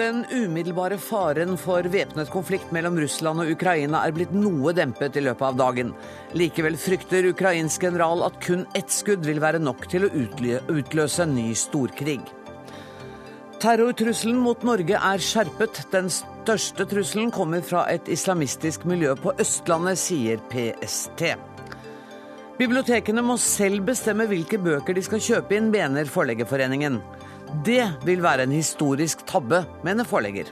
Den umiddelbare faren for væpnet konflikt mellom Russland og Ukraina er blitt noe dempet i løpet av dagen. Likevel frykter ukrainsk general at kun ett skudd vil være nok til å utløse en ny storkrig. Terrortrusselen mot Norge er skjerpet. Den største trusselen kommer fra et islamistisk miljø på Østlandet, sier PST. Bibliotekene må selv bestemme hvilke bøker de skal kjøpe inn, mener Forleggerforeningen. Det vil være en historisk tabbe, mener forlegger.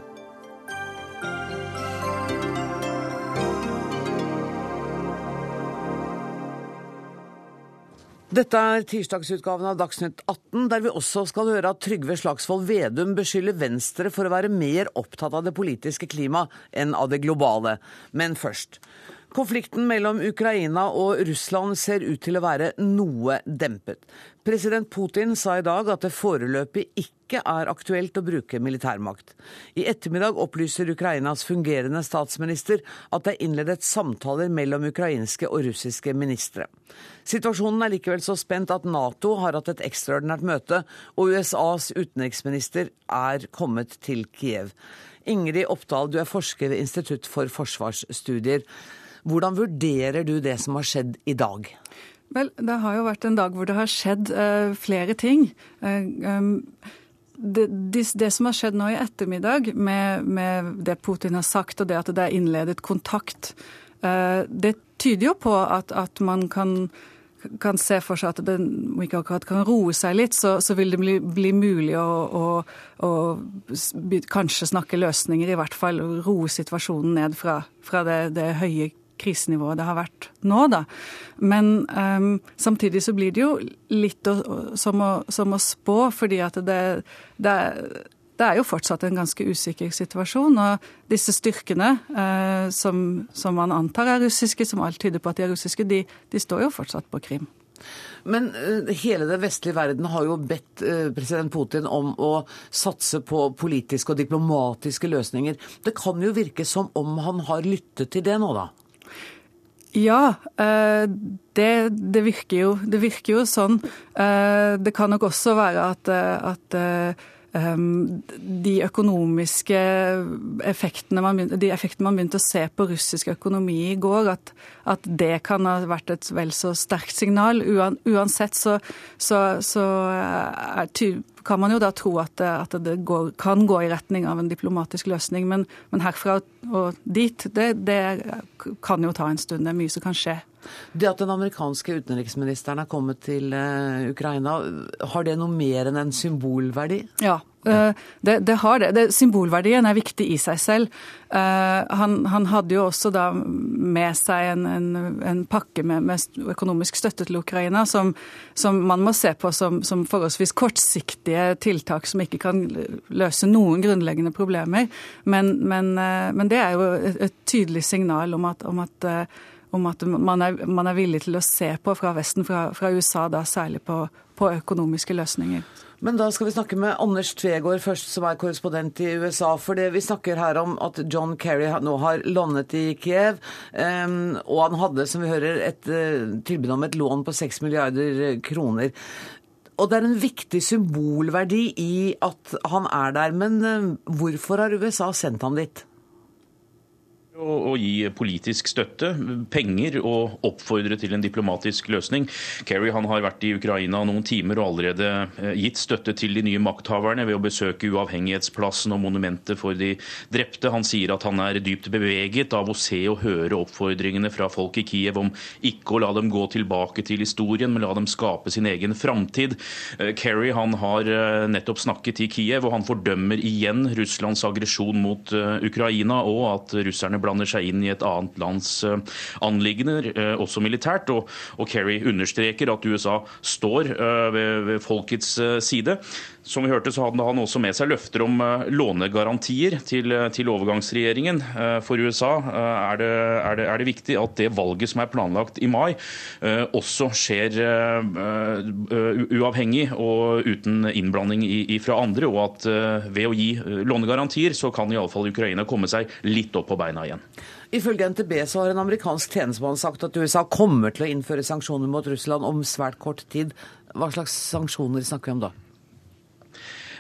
Dette er tirsdagsutgaven av Dagsnytt 18, der vi også skal høre at Trygve Slagsvold Vedum beskylder Venstre for å være mer opptatt av det politiske klima enn av det globale. Men først. Konflikten mellom Ukraina og Russland ser ut til å være noe dempet. President Putin sa i dag at det foreløpig ikke er aktuelt å bruke militærmakt. I ettermiddag opplyser Ukrainas fungerende statsminister at det er innledet samtaler mellom ukrainske og russiske ministre. Situasjonen er likevel så spent at Nato har hatt et ekstraordinært møte, og USAs utenriksminister er kommet til Kiev. Ingrid Oppdal, du er forsker ved Institutt for forsvarsstudier. Hvordan vurderer du det som har skjedd i dag? Vel, det har jo vært en dag hvor det har skjedd uh, flere ting. Uh, um, det, det, det, som har skjedd nå i ettermiddag, med, med, det Putin har sagt og det at det er innledet kontakt, uh, det tyder jo på at, at man kan, kan, se for seg at det ikke akkurat kan roe seg litt, så, så vil det bli, bli mulig å, å, å, kanskje snakke løsninger, i hvert fall roe situasjonen ned fra, fra det, det høye krisenivået det har vært nå, da. Men um, samtidig så blir det jo litt å, som, å, som, å, spå, fordi at det, det, det, er jo fortsatt en ganske usikker situasjon. Og disse styrkene uh, som, som, man antar er russiske, som alt tyder på at de er russiske, de, de står jo fortsatt på Krim. Men uh, hele den vestlige verden har jo bedt uh, president Putin om å satse på politiske og diplomatiske løsninger. Det kan jo virke som om han har lyttet til det nå, da? Ja, eh, det, det, virker jo, det, virker jo, sånn. Eh, det kan nok også være at, eh, at de økonomiske effektene man, de effektene man begynte å se på russisk økonomi i går, at, at det kan ha vært et vel så sterkt signal. Uansett så, så, så er, kan man jo da tro at, at det går, kan gå i retning av en diplomatisk løsning. Men, men herfra og dit, det, det, kan jo ta en stund. Det er mye som kan skje. Det at den amerikanske utenriksministeren er kommet til uh, Ukraina, har det noe mer enn en symbolverdi? Ja, det, det, har det. det. Symbolverdien er viktig i seg selv. Uh, han, han, hadde jo også da med seg en, en, en pakke med, med, økonomisk støtte til Ukraina som, som man må se på som, som, forholdsvis kortsiktige tiltak som ikke kan løse noen grunnleggende problemer. Men, men, men det er jo et, et tydelig signal om at, om at om at man er, man er, villig til å se på fra Vesten, fra, fra USA, da særlig på, på, økonomiske løsninger. Men da skal vi snakke med Anders Tvegård først, som er korrespondent i USA. For det vi snakker her om at John Kerry nå har landet i Kiev. Um, og han hadde, som vi hører, et uh, tilbud om et lån på 6 milliarder kroner. Og det er en viktig symbolverdi i at han er der. Men uh, hvorfor har USA sendt ham dit? Å gi politisk støtte, penger og oppfordre til en diplomatisk løsning. Kerry han har vært i Ukraina noen timer og allerede eh, gitt støtte til de nye makthaverne ved å besøke uavhengighetsplassen og monumentet for de drepte. Han sier at han er dypt beveget av å se og høre oppfordringene fra folk i Kiev om ikke å la dem gå tilbake til historien, men la dem skape sin egen framtid. Eh, Kerry han har eh, nettopp snakket i Kiev, og han fordømmer igjen Russlands aggresjon mot Ukraina og at russerne blander seg inn i et annet lands eh, anliggender, eh, også militært. Og, og Kerry understreker at USA står eh, ved, ved folkets side. Som vi hørte, så hadde han også med seg løfter om lånegarantier til, til overgangsregjeringen. For USA er det, er, det, er det, viktig at det valget som er planlagt i mai, også skjer uavhengig og uten innblanding fra andre, og at ved å gi lånegarantier, så kan iallfall Ukraina komme seg litt opp på beina igjen. Ifølge NTB så har en amerikansk tjenestemann sagt at USA kommer til å innføre sanksjoner mot Russland om svært kort tid. Hva slags sanksjoner snakker vi om da?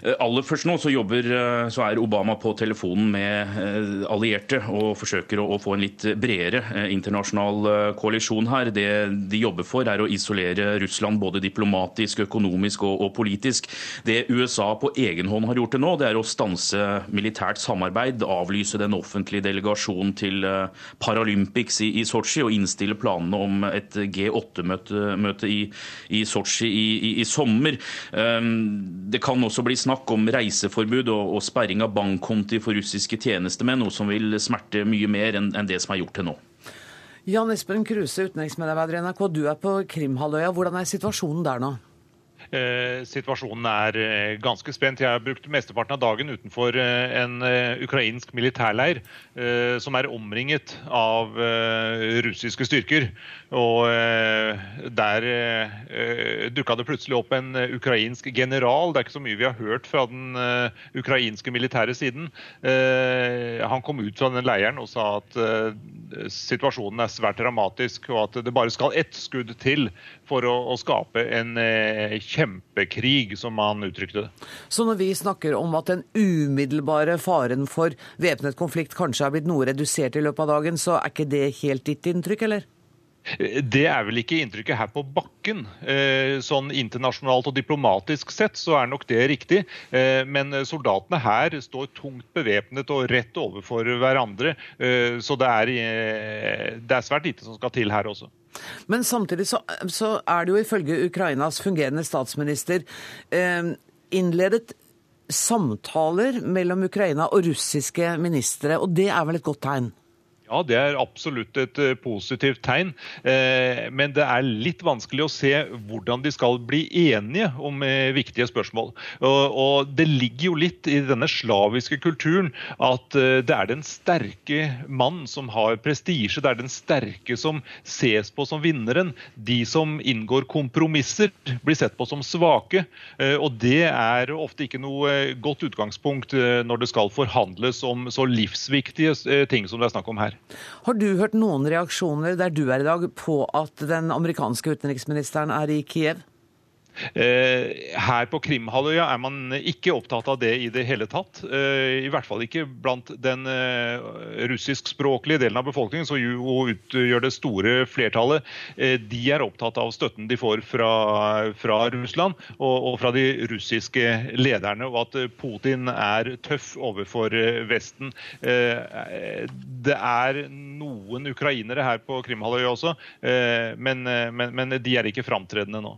Eh, aller først nå så, jobber, eh, så er Obama på telefonen med eh, allierte og forsøker å, få en litt bredere internasjonal koalisjon her. Det de jobber for, er å isolere Russland både diplomatisk, økonomisk og, og politisk. Det USA på egen hånd har gjort det nå, det er å stanse militært samarbeid, avlyse den offentlige delegasjonen til Paralympics i, i Sotsji og innstille planene om et G8-møte i, i Sotsji i, i, i, sommer. Det kan også bli snakk snakk om reiseforbud og, og sperring av bankkonti for russiske tjenestemenn, noe som vil smerte mye mer enn, en det som er gjort til nå. Jan Espen Kruse, utenriksmedarbeider i NRK, du er på Krimhalvøya. Hvordan er situasjonen der nå? Eh, situasjonen er eh, ganske spent. Jeg har brukt mesteparten av dagen utenfor eh, en ukrainsk militærleir som er omringet av russiske styrker. Og Der dukka det plutselig opp en ukrainsk general. Det er ikke så mye vi har hørt fra den ukrainske militære siden. Han kom ut fra den leiren og sa at situasjonen er svært dramatisk, og at det bare skal ett skudd til for å, å skape en eh, kjempekrig, som han uttrykte det. Så når vi snakker om at den umiddelbare faren for væpnet konflikt kanskje har blitt noe redusert i løpet av dagen, så er ikke det helt ditt inntrykk, eller? Det er vel ikke inntrykket her på bakken. Eh, sånn internasjonalt og diplomatisk sett så er nok det riktig. Eh, men soldatene her står tungt bevæpnet og rett overfor hverandre. Så det er, det er svært lite som skal til her også. Men samtidig så, så er det jo ifølge Ukrainas fungerende statsminister eh, innledet samtaler mellom Ukraina og russiske ministre, og det er vel et godt tegn? Ja, det er absolutt et eh, positivt tegn. Eh, men det er litt vanskelig å se hvordan de skal bli enige om eh, viktige spørsmål. Og det ligger jo litt i denne slaviske kulturen at det er den sterke mann som har prestisje. Det er den sterke som ses på som vinneren. De som inngår kompromisser, blir sett på som svake. Og det er ofte ikke noe godt utgangspunkt når det skal forhandles om så livsviktige ting som det er snakk om her. Har du hørt noen reaksjoner der du er i dag på at den amerikanske utenriksministeren er i Kiev? Eh, her på Krimhalvøya er man ikke opptatt av det i det hele tatt. Eh, I hvert fall ikke blant den eh, russiskspråklige delen av befolkningen, som jo utgjør det store flertallet. De er opptatt av støtten de får fra, fra Russland og, og, fra de russiske lederne, og at Putin er tøff overfor Vesten. Det er noen ukrainere her på Krimhalvøya også, men, men, men de er ikke framtredende nå.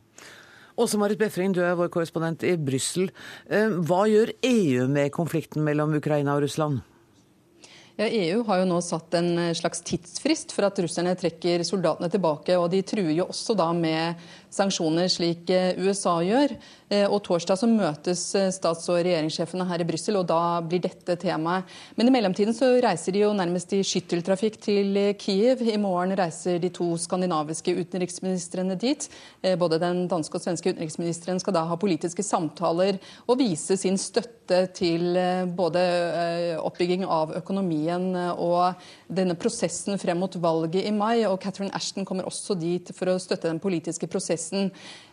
Åse Marit Befring, du er vår korrespondent i Brussel. Eh, hva gjør EU med konflikten mellom Ukraina og Russland? Ja, EU har jo nå satt en slags tidsfrist for at russerne trekker soldatene tilbake. og De truer jo også da med sanksjoner, slik eh, USA gjør. Eh, og Torsdag så møtes eh, stats- og regjeringssjefene her i Brussel, og da blir dette temaet. Men i mellomtiden så reiser de jo nærmest i skytteltrafikk til Kiev. I morgen reiser de to skandinaviske utenriksministrene dit. Både den danske og svenske utenriksministeren skal da ha politiske samtaler og vise sin støtte til både oppbygging av økonomien og denne prosessen frem mot valget i mai. Og Catherine Ashton kommer også dit for å støtte den politiske prosessen prosessen.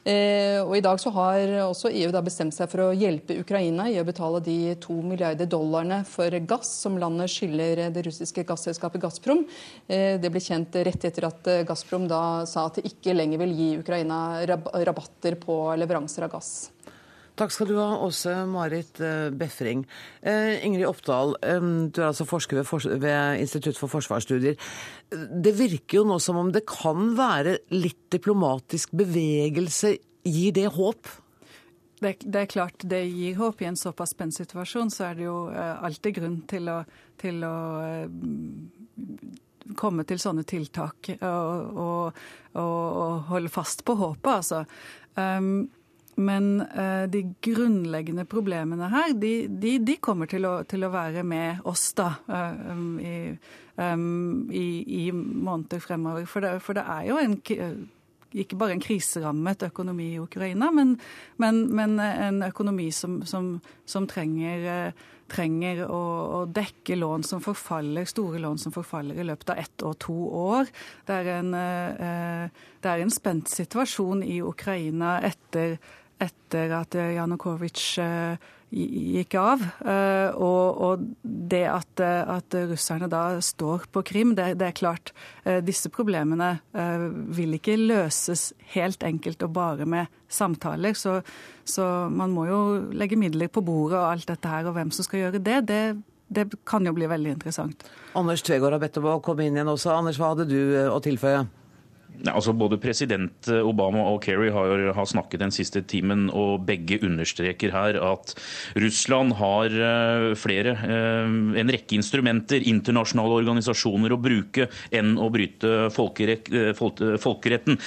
Eh, og I dag så har også EU da bestemt seg for å hjelpe Ukraina i å betale de to milliarder dollarene for gass som landet skylder det russiske gasselskapet Gazprom. Eh, det ble kjent rett etter at Gazprom da sa at det ikke lenger vil gi Ukraina rabatter på leveranser av gass. Takk skal du ha, Åse Marit eh, Befring. Eh, Ingrid Oppdal, eh, du er altså forsker ved, Institutt for forsvarsstudier. Det virker jo nå som om det kan være litt diplomatisk bevegelse. Gir det håp? Det, det, er klart det gir håp. I en såpass spent situasjon så er det jo alltid grunn til å, til å komme til sånne tiltak og, og, og holde fast på håpet, altså. Um, men uh, de grunnleggende problemene her, de, de, de kommer til å, til å, være med oss da, uh, um, i, um, i, i, måneder fremover. For det, for det, er jo en ikke bare en kriserammet økonomi i Ukraina, men, men, men en økonomi som, som, som trenger trenger å, å, dekke lån som forfaller, store lån som forfaller i løpet av ett og to år. Det er en, eh, det er en spent situasjon i Ukraina etter, etter at Janukovitsj eh, gikk av. Eh, og, og det at, at, russerne da står på Krim, det, det, er klart eh, disse problemene eh, vil ikke løses helt enkelt og bare med samtaler. Så, så man må jo legge midler på bordet og alt dette her, og hvem som skal gjøre det. det det kan jo bli veldig interessant. Anders Tvegård har bedt om å komme inn igjen også. Anders, hva hadde du å tilføye? Altså Både president Obama og Kerry har, har, snakket den siste timen, og begge understreker her at Russland har eh, flere, eh, en rekke instrumenter, internasjonale organisasjoner, å bruke enn å bryte folkerett, eh, folkeretten.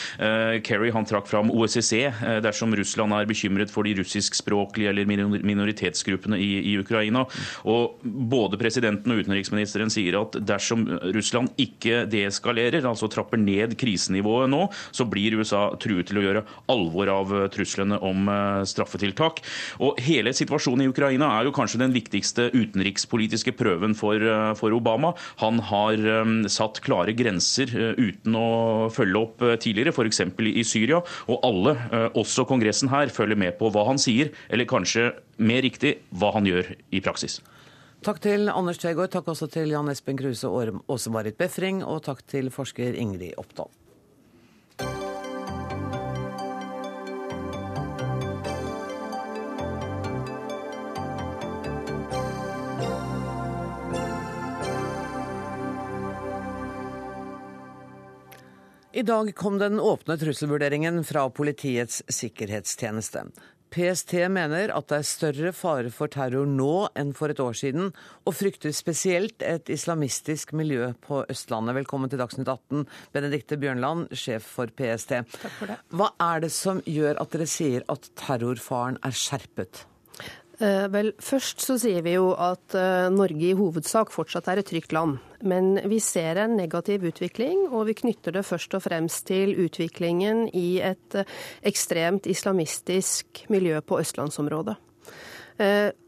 Kerry han trakk fram OSSE dersom Russland er bekymret for de russiskspråklige eller minoritetsgruppene i, i Ukraina. Og Både presidenten og utenriksministeren sier at dersom Russland ikke deeskalerer, altså trapper ned krisen straffenivået nå, så blir USA truet til å gjøre alvor av eh, truslene om eh, straffetiltak. Og Hele situasjonen i Ukraina er jo kanskje den viktigste utenrikspolitiske prøven for, eh, for Obama. Han har satt klare grenser uten å følge opp tidligere, f.eks. i Syria. Og alle, også Kongressen her, følger med på hva han sier, eller kanskje mer riktig hva han gjør i praksis. Takk til Anders Tvegård, takk også til Jan Espen Kruse og Åse-Marit Befring, og takk til forsker Ingrid Oppdal. I dag kom den åpne trusselvurderingen fra Politiets sikkerhetstjeneste. PST mener at det er større fare for terror nå enn for et år siden, og frykter spesielt et islamistisk miljø på Østlandet. Velkommen til Dagsnytt 18, Benedikte Bjørnland, sjef for PST. Takk for det. Hva er det som gjør at dere sier at terrorfaren er skjerpet? Eh, vel, Først så sier vi jo at eh, Norge i hovedsak fortsatt er et trygt land. Men vi ser en negativ utvikling, og vi knytter det først og fremst til utviklingen i et eh, ekstremt islamistisk miljø på østlandsområdet.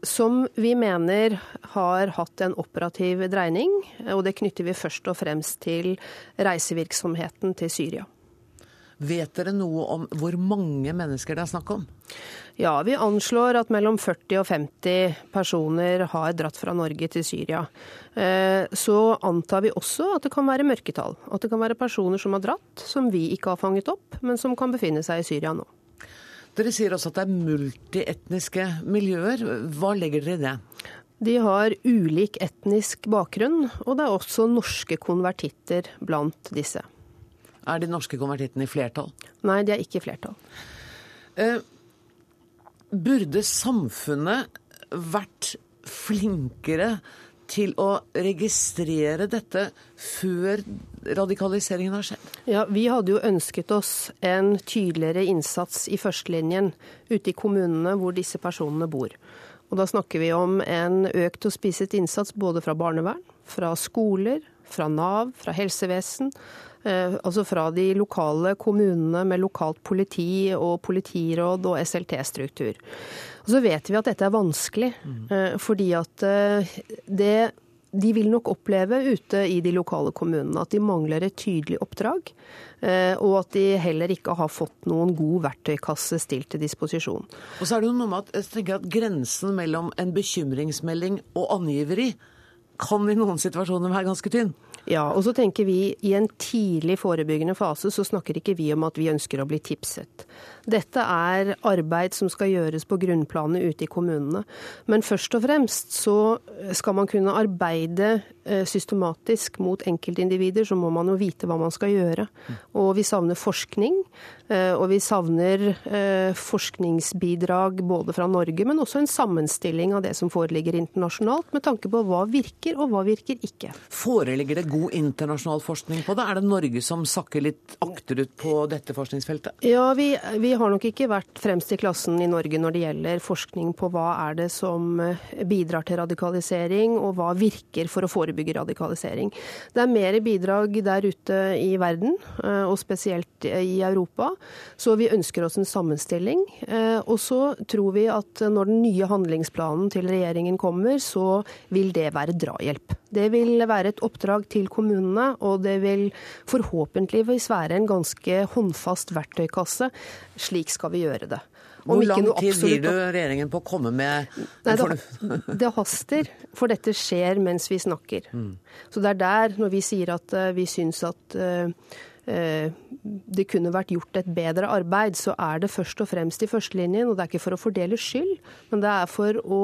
Som vi mener har hatt en operativ dreining, og det knytter vi først og fremst til reisevirksomheten til Syria. Vet dere noe om hvor mange mennesker det er snakk om? Ja, vi anslår at mellom 40 og 50 personer har dratt fra Norge til Syria. Eh, så antar vi også at det kan være mørketall. At det kan være personer som har dratt, som vi ikke har fanget opp, men som kan befinne seg i Syria nå. Dere sier også at det er multietniske miljøer. Hva legger dere i det? De har ulik etnisk bakgrunn, og det er også norske konvertitter blant disse. Er de norske konvertittene i flertall? Nei, de er ikke i flertall. Eh, burde samfunnet vært flinkere til å registrere dette før radikaliseringen har skjedd? Ja, Vi hadde jo ønsket oss en tydeligere innsats i førstelinjen ute i kommunene hvor disse personene bor. Og Da snakker vi om en økt og spisset innsats både fra barnevern, fra skoler, fra Nav, fra helsevesen. Eh, altså fra de lokale kommunene med lokalt politi og politiråd og SLT-struktur. Og Så vet vi at dette er vanskelig, mm. fordi at eh, det de vil nok oppleve ute i de lokale kommunene at de mangler et tydelig oppdrag. Og at de heller ikke har fått noen god verktøykasse stilt til disposisjon. Og så er det noe med at, jeg tenker at Grensen mellom en bekymringsmelding og angiveri kan i noen situasjoner være ganske tynn. Ja, og så tenker vi i en tidlig forebyggende fase så snakker ikke vi om at vi ønsker å bli tipset. Dette er arbeid som skal gjøres på grunnplanet ute i kommunene. Men først og fremst så skal man kunne arbeide systematisk mot enkeltindivider, så må man jo vite hva man skal gjøre. Og vi savner forskning. Eh, og vi savner eh, forskningsbidrag både fra Norge, men også en sammenstilling av det som foreligger internasjonalt, med tanke på hva virker og hva virker ikke. Foreligger det god internasjonal forskning på det? Er det Norge som sakker litt akterut på dette forskningsfeltet? Ja, vi, vi har nok ikke vært fremst i klassen i Norge når det gjelder forskning på hva er det som eh, bidrar til radikalisering, og hva virker for å forebygge forebygge radikalisering. Det er mer bidrag der ute i verden, eh, og spesielt i Europa. Så vi ønsker oss en sammenstilling. Eh, og så tror vi at når den nye handlingsplanen til regjeringen kommer, så vil det være drahjelp. Det vil være et oppdrag til kommunene, og det vil forhåpentligvis være en ganske håndfast verktøykasse. Slik skal vi gjøre det. Hvor lang tid gir du regjeringen på å komme med Nei, det, det, haster, for dette skjer mens vi snakker. Mm. Så det er der, når vi sier at uh, vi syns at uh, uh, det kunne vært gjort et bedre arbeid, så er det først og fremst i førstelinjen. Og det er ikke for å fordele skyld, men det er for å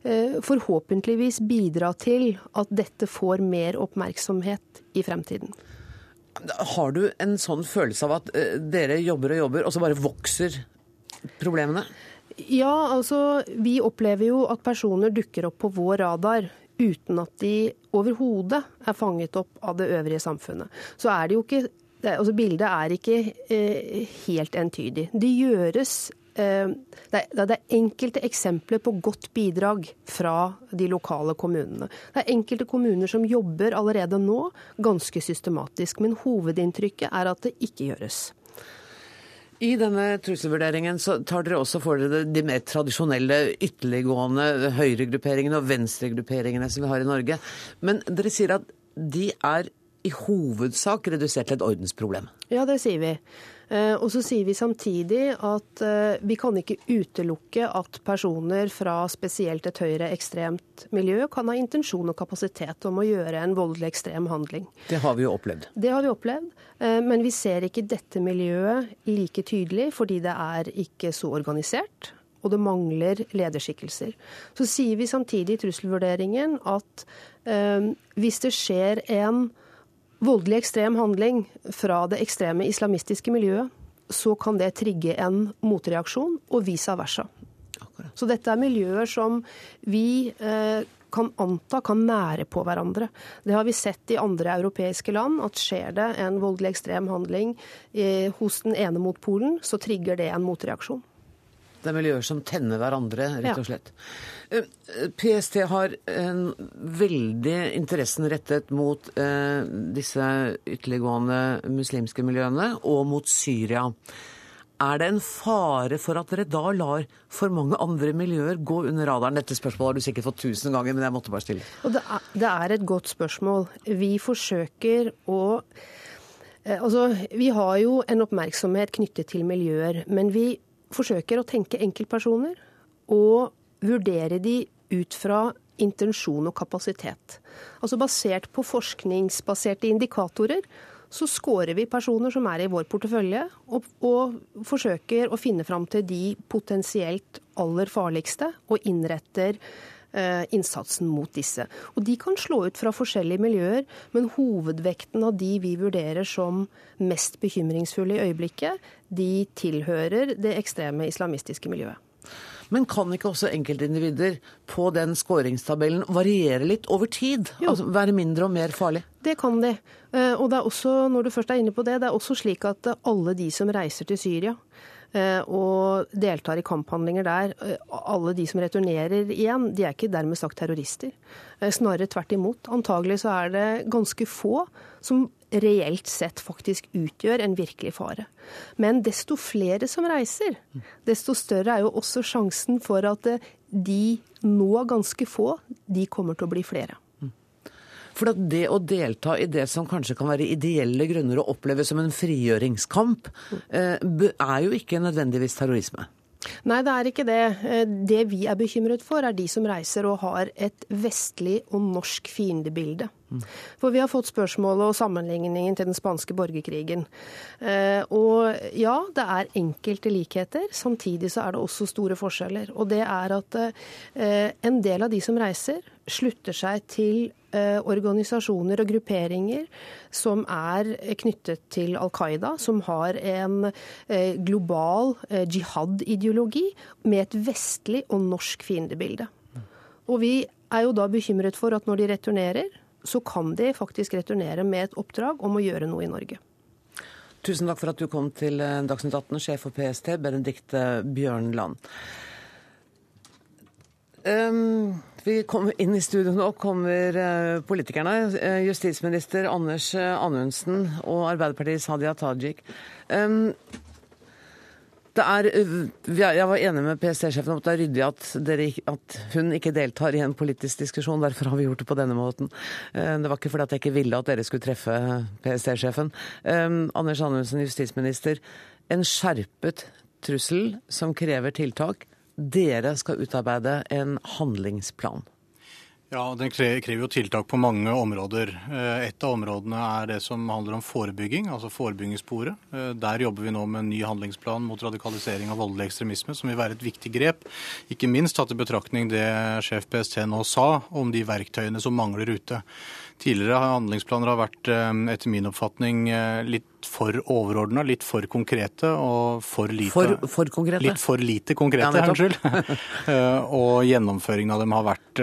forhåpentligvis bidra til at dette får mer oppmerksomhet i fremtiden. Har du en sånn følelse av at dere jobber og jobber, og så bare vokser problemene? Ja, altså vi opplever jo at personer dukker opp på vår radar uten at de overhodet er fanget opp av det øvrige samfunnet. Så er det jo ikke altså Bildet er ikke eh, helt entydig. Det gjøres eh, det, er, det er enkelte eksempler på godt bidrag fra de lokale kommunene. Det er enkelte kommuner som jobber allerede nå ganske systematisk, men hovedinntrykket er at det ikke gjøres. I denne trusselvurderingen så tar dere også for dere de mer tradisjonelle ytterliggående høyregrupperingene og venstregrupperingene som vi har i Norge. Men dere sier at de er i hovedsak redusert til et ordensproblem? Ja, det sier vi. Eh, og så sier vi samtidig at eh, vi kan ikke utelukke at personer fra spesielt et høyreekstremt miljø kan ha intensjon og kapasitet om å gjøre en voldelig ekstrem handling. Det har vi jo opplevd. Det har vi opplevd. Eh, men vi ser ikke dette miljøet like tydelig fordi det er ikke så organisert. Og det mangler lederskikkelser. Så sier vi samtidig i trusselvurderingen at eh, hvis det skjer en voldelig ekstrem handling fra det ekstreme islamistiske miljøet, så kan det trigge en motreaksjon, og vice versa. Så dette er miljøer som vi eh, kan anta kan nære på hverandre. Det har vi sett i andre europeiske land, at skjer det en voldelig ekstrem handling eh, hos den ene mot Polen, så trigger det en motreaksjon. Det er miljøer som tenner hverandre, rett og slett. Ja. Eh, PST har en veldig interessen rettet mot eh, disse ytterliggående muslimske miljøene og mot Syria. Er det en fare for at dere da lar for mange andre miljøer gå under radaren? Dette spørsmålet har du sikkert fått tusen ganger, men jeg måtte bare stille. Det er, det er et godt spørsmål. Vi forsøker å eh, Altså, vi har jo en oppmerksomhet knyttet til miljøer, men vi forsøker å tenke enkeltpersoner og vurdere de ut fra intensjon og kapasitet. Altså Basert på forskningsbaserte indikatorer så scorer vi personer som er i vår portefølje, og, og, forsøker å finne fram til de potensielt aller farligste, og innretter innsatsen mot disse. Og De kan slå ut fra forskjellige miljøer, men hovedvekten av de vi vurderer som mest bekymringsfulle i øyeblikket, de tilhører det ekstreme islamistiske miljøet. Men kan ikke også enkeltindivider på den skåringstabellen variere litt over tid? Altså være mindre og mer farlig? Det kan de. Eh, og det er også, når du først er inne på det, det er også slik at alle de som reiser til Syria, Eh, og deltar i kamphandlinger der. Eh, alle de som returnerer igjen, de er ikke dermed sagt terrorister. Eh, snarere tvert imot. Antagelig så er det ganske få som reelt sett faktisk utgjør en virkelig fare. Men desto flere som reiser, desto større er jo også sjansen for at de nå ganske få, de kommer til å bli flere. For det å delta i det som kanskje kan være ideelle grunner å oppleve som en frigjøringskamp, eh, er jo ikke nødvendigvis terrorisme. Nei, det er ikke det. Eh, det vi er bekymret for, er de som reiser og har et vestlig og norsk fiendebilde. For vi har fått spørsmålet og sammenligningen til den spanske borgerkrigen. Eh, og ja, det er enkelte likheter. Samtidig så er det også store forskjeller. Og det er at en del av de som reiser, slutter seg til Eh, organisasjoner og grupperinger som er knyttet til Al Qaida, som har en eh, global eh, jihad-ideologi med et vestlig og norsk fiendebilde. Og vi er jo da bekymret for at når de returnerer, så kan de faktisk returnere med et oppdrag om å gjøre noe i Norge. Tusen takk for at du kom til Dagsnytt 18, sjef for PST, Benedicte Bjørnland. Um, vi kommer inn i studio nå, kommer uh, politikerne. Uh, justisminister Anders uh, Anundsen og Arbeiderpartiets Hadia Tajik. Det er, jeg var enig med PST-sjefen om at det er ryddig at, dere, at, hun ikke deltar i en politisk diskusjon. Derfor har vi gjort det på denne måten. Det var ikke fordi at jeg ikke ville at dere skulle treffe PST-sjefen. Anders Anundsen, justisminister. En skjerpet trussel som krever tiltak dere skal utarbeide en handlingsplan. Ja, Den krever jo tiltak på mange områder. Eh, et av områdene er det som handler om forebygging, altså forebyggingssporet. Eh, der jobber vi nå med en ny handlingsplan mot radikalisering og voldelig ekstremisme, som vil være et viktig grep. Ikke minst tatt i betraktning det sjef PST nå sa om de verktøyene som mangler ute. Tidligere handlingsplaner har vært eh, etter min oppfatning litt for overordna, litt for konkrete og for lite For, for konkrete? Litt for lite konkrete, ja, unnskyld. og gjennomføringen av dem har vært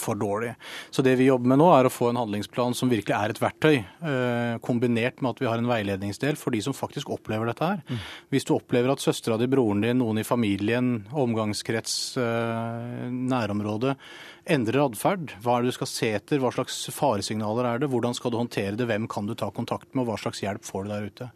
for dårlig. Så det vi jobber med nå, er å få en handlingsplan som virkelig er et verktøy, eh, kombinert med at vi har en veiledningsdel for de som faktisk opplever dette her. Mm. Hvis du opplever at søstera di, broren din, noen i familien, omgangskrets, nærområdet, nærområde endrer atferd, hva er det du skal se etter, hva slags faresignaler er det, hvordan skal du håndtere det, hvem kan du ta kontakt med, og hva slags hjelp får du der ute.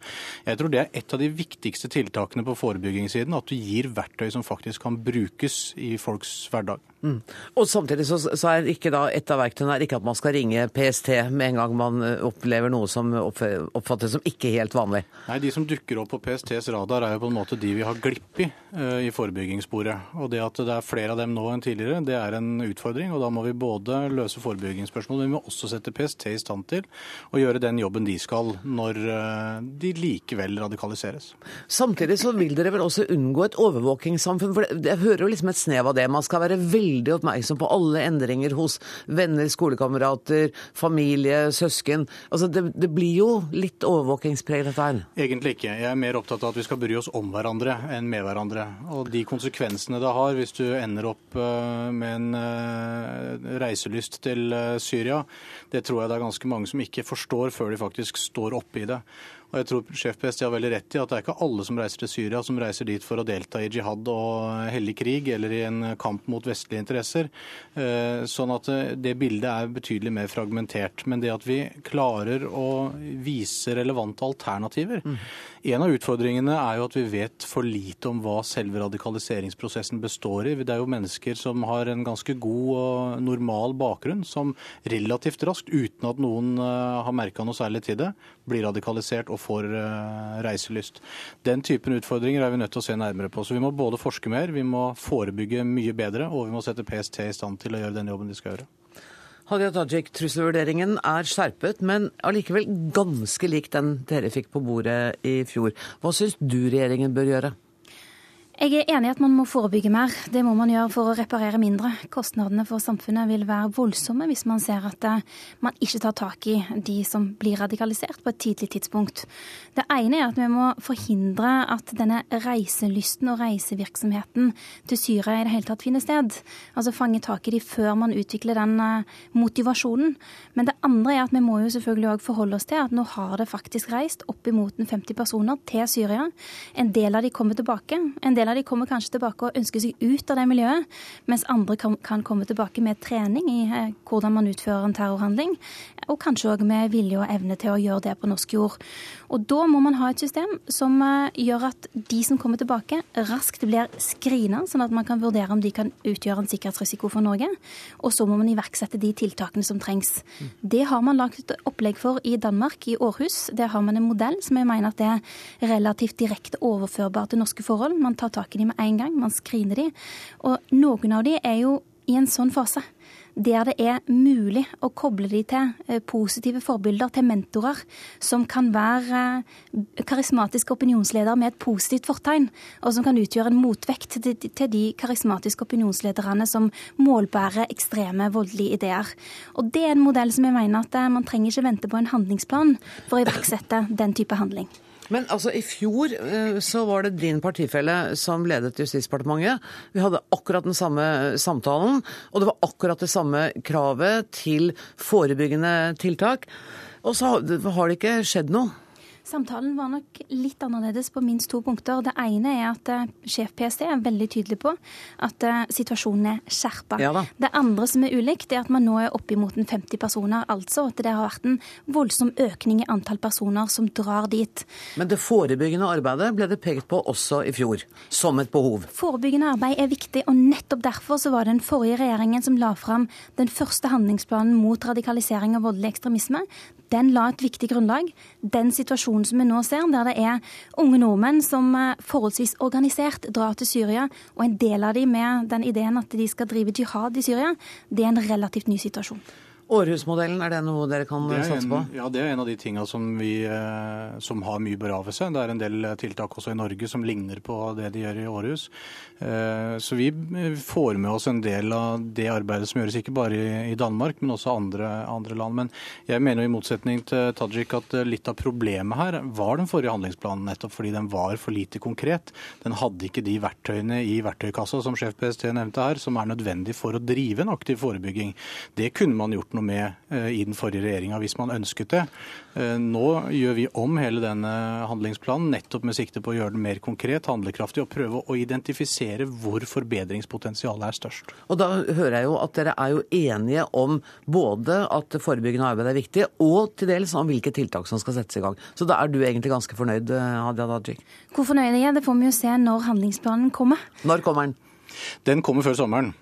Jeg tror det er et av de viktigste tiltakene på forebyggingssiden, at du gir verktøy som faktisk kan brukes i folks hverdag. Mm. Og samtidig så, så, er ikke da et av verktøyene er ikke at man skal ringe PST med en gang man eh, opplever noe som oppfattes som ikke helt vanlig. Nei, De som dukker opp på PSTs radar er jo på en måte de vi har glipp i uh, i forebyggingssporet. Og det at det er flere av dem nå enn tidligere, det er en utfordring. og Da må vi både løse forebyggingsspørsmål, men vi må også sette PST i stand til å gjøre den jobben de skal når uh, de likevel radikaliseres. Samtidig så vil dere vel også unngå et overvåkingssamfunn. for Jeg hører jo liksom et snev av det. Man skal være veldig veldig oppmerksom på alle endringer hos venner, skolekamerater, familie, søsken. Altså, det, det blir jo litt overvåkingspreg, dette her. Egentlig ikke. Jeg er mer opptatt av at vi skal bry oss om hverandre enn med hverandre. Og de konsekvensene det har hvis du ender opp eh, med en eh, reiselyst til eh, Syria, det tror jeg det er ganske mange som ikke forstår før de faktisk står oppe i det. Og jeg tror sjef PST har veldig rett i at det er ikke alle som reiser til Syria som reiser dit for å delta i jihad og hellig krig eller i en kamp mot vestlige interesser. Eh, sånn at eh, det bildet er betydelig mer fragmentert. Men det at vi klarer å vise relevante alternativer mm. En av utfordringene er jo at vi vet for lite om hva selve radikaliseringsprosessen består i. Det er jo mennesker som har en ganske god og normal bakgrunn, som relativt raskt, uten at noen eh, har merka noe særlig til det, blir radikalisert og får uh, reiselyst. Den typen utfordringer er vi nødt til å se nærmere på. Så vi må både forske mer, vi må forebygge mye bedre, og vi må sette PST i stand til å gjøre den jobben de skal gjøre. Hadia Tajik, trusselvurderingen er skjerpet, men allikevel ganske lik den dere fikk på bordet i fjor. Hva syns du regjeringen bør gjøre? Jeg er enig i at man må forebygge mer. Det må man gjøre for å reparere mindre. Kostnadene for samfunnet vil være voldsomme hvis man ser at eh, man ikke tar tak i de som blir radikalisert på et tidlig tidspunkt. Det ene er at vi må forhindre at denne reiselysten og reisevirksomheten til Syria i det hele tatt finner sted. Altså fange tak i de før man utvikler den eh, motivasjonen. Men det andre er at vi må jo selvfølgelig òg forholde oss til at nå har det faktisk reist oppimot 50 personer til Syria. En del av de kommer tilbake. en del av de kommer kanskje tilbake og ønsker seg ut av det miljøet, mens andre kan, kan komme tilbake med trening i eh, hvordan man utfører en terrorhandling, og kanskje òg med vilje og evne til å gjøre det på norsk jord. Og Da må man ha et system som eh, gjør at de som kommer tilbake, raskt blir screena, sånn at man kan vurdere om de kan utgjøre en sikkerhetsrisiko for Norge. Og så må man iverksette de tiltakene som trengs. Det har man lagt opplegg for i Danmark, i Århus. Der har man en modell som jeg mener at det er relativt direkte overførbar til norske forhold. Man tar tak i dem med en gang, man screener de. Og noen av dem er jo i en sånn fase der det er mulig å koble de til eh, positive forbilder, til mentorer, som kan være eh, karismatiske opinionsledere med et positivt fortegn, og som kan utgjøre en motvekt til de karismatiske opinionslederne som målbærer ekstreme, voldelige ideer. Og Det er en modell som jeg mener at eh, man trenger ikke vente på en handlingsplan for å iverksette den type handling. Men altså, i fjor eh, så var det din partifelle som ledet Justisdepartementet. Vi hadde akkurat den samme samtalen, og det var akkurat det samme kravet til forebyggende tiltak. Og så har det ikke skjedd noe. Samtalen var nok litt annerledes på minst to punkter. Det ene er at uh, sjef PST er veldig tydelig på at uh, situasjonen er skjerpa. Ja det andre som er ulikt, er at man nå er oppimot 50 personer. Altså at det har vært en voldsom økning i antall personer som drar dit. Men det forebyggende arbeidet ble det pekt på også i fjor, som et behov? Forebyggende arbeid er viktig, og nettopp derfor så var det den forrige regjeringen som la fram den første handlingsplanen mot radikalisering og voldelig ekstremisme. Den la et viktig grunnlag. Den situasjonen situasjonen som vi nå ser, der det er unge nordmenn som eh, forholdsvis organisert drar til Syria, og en del av dem med den ideen at de skal drive jihad i Syria, det er en relativt ny situasjon. Århusmodellen, er det noe dere kan satse på? ja, Det er en av de tingene som, vi, eh, som har mye bra ved seg. Det er en del tiltak også i Norge som ligner på det de gjør i Århus. Eh, så vi får med oss en del av det arbeidet som gjøres ikke bare i Danmark, men også andre, andre land. Men jeg mener i motsetning til Tajik at eh, litt av problemet her var den forrige handlingsplanen, nettopp fordi den var for lite konkret. Den hadde ikke de verktøyene i verktøykassa som sjef PST nevnte her, som er nødvendig for å drive en aktiv forebygging. Det kunne man gjort noe noe med eh, i den forrige regjeringa hvis man ønsket det. Eh, nå gjør vi om hele denne handlingsplanen nettopp med sikte på å gjøre den mer konkret, handlekraftig og prøve å identifisere hvor forbedringspotensialet er størst. Og Da hører jeg jo at dere er jo enige om både at forebyggende arbeid er viktig, og til dels om hvilke tiltak som skal settes i gang. Så da er du egentlig ganske fornøyd, eh, Hadia Tajik? Hvor fornøyd er jeg? Det får vi jo se når handlingsplanen kommer. Når kommer den? Den kommer før sommeren.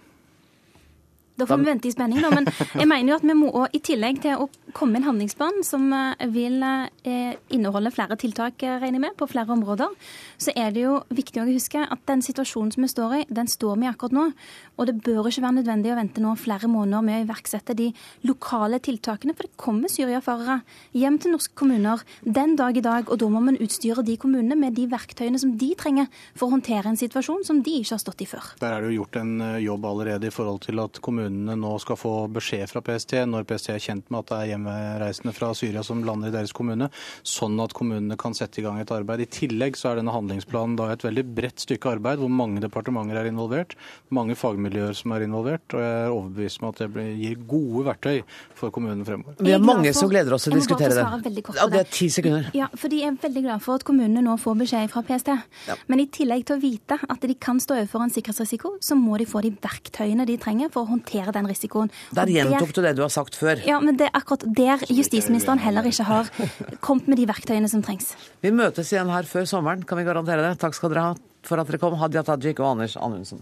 Da får vi vente i spenning, da. Men jeg mener jo at vi må, i tillegg til å komme med en handlingsplan som eh, vil eh, inneholde flere tiltak, eh, regner jeg med, på flere områder, så er det jo viktig å huske at den situasjonen som vi står i, den står vi akkurat nå. Og det bør ikke være nødvendig å vente nå flere måneder med å iverksette de lokale tiltakene. For det kommer syriafarere hjem til norske kommuner den dag i dag, og da må man utstyre de kommunene med de verktøyene som de trenger for å håndtere en situasjon som de ikke har stått i før. Der er det jo gjort en jobb allerede i forhold til at kommunene kommunene nå skal få beskjed fra PST når PST er kjent med at det er hjemreisende fra Syria som lander i deres kommune, sånn at kommunene kan sette i gang et arbeid. I tillegg så er denne handlingsplanen da et veldig bredt stykke arbeid hvor mange departementer er involvert, mange fagmiljøer som er involvert, og jeg er overbevist om at det gir gode verktøy for kommunene fremover. Vi er mange som gleder oss til å diskutere det. Ja, det er ti sekunder. Ja, fordi Jeg er veldig glad for at kommunene nå får beskjed fra PST. Ja. Men i tillegg til å vite at de kan stå overfor en sikkerhetsrisiko, så må de få de verktøyene de trenger for å håndtere den risikoen. Der gjentok du det du har sagt før. Ja, men det er akkurat der justisministeren heller ikke har kommet med de verktøyene som trengs. Vi møtes igjen her før sommeren, kan vi garantere det. Takk skal dere ha for at dere kom, Hadia Tajik og Anders Anundsen.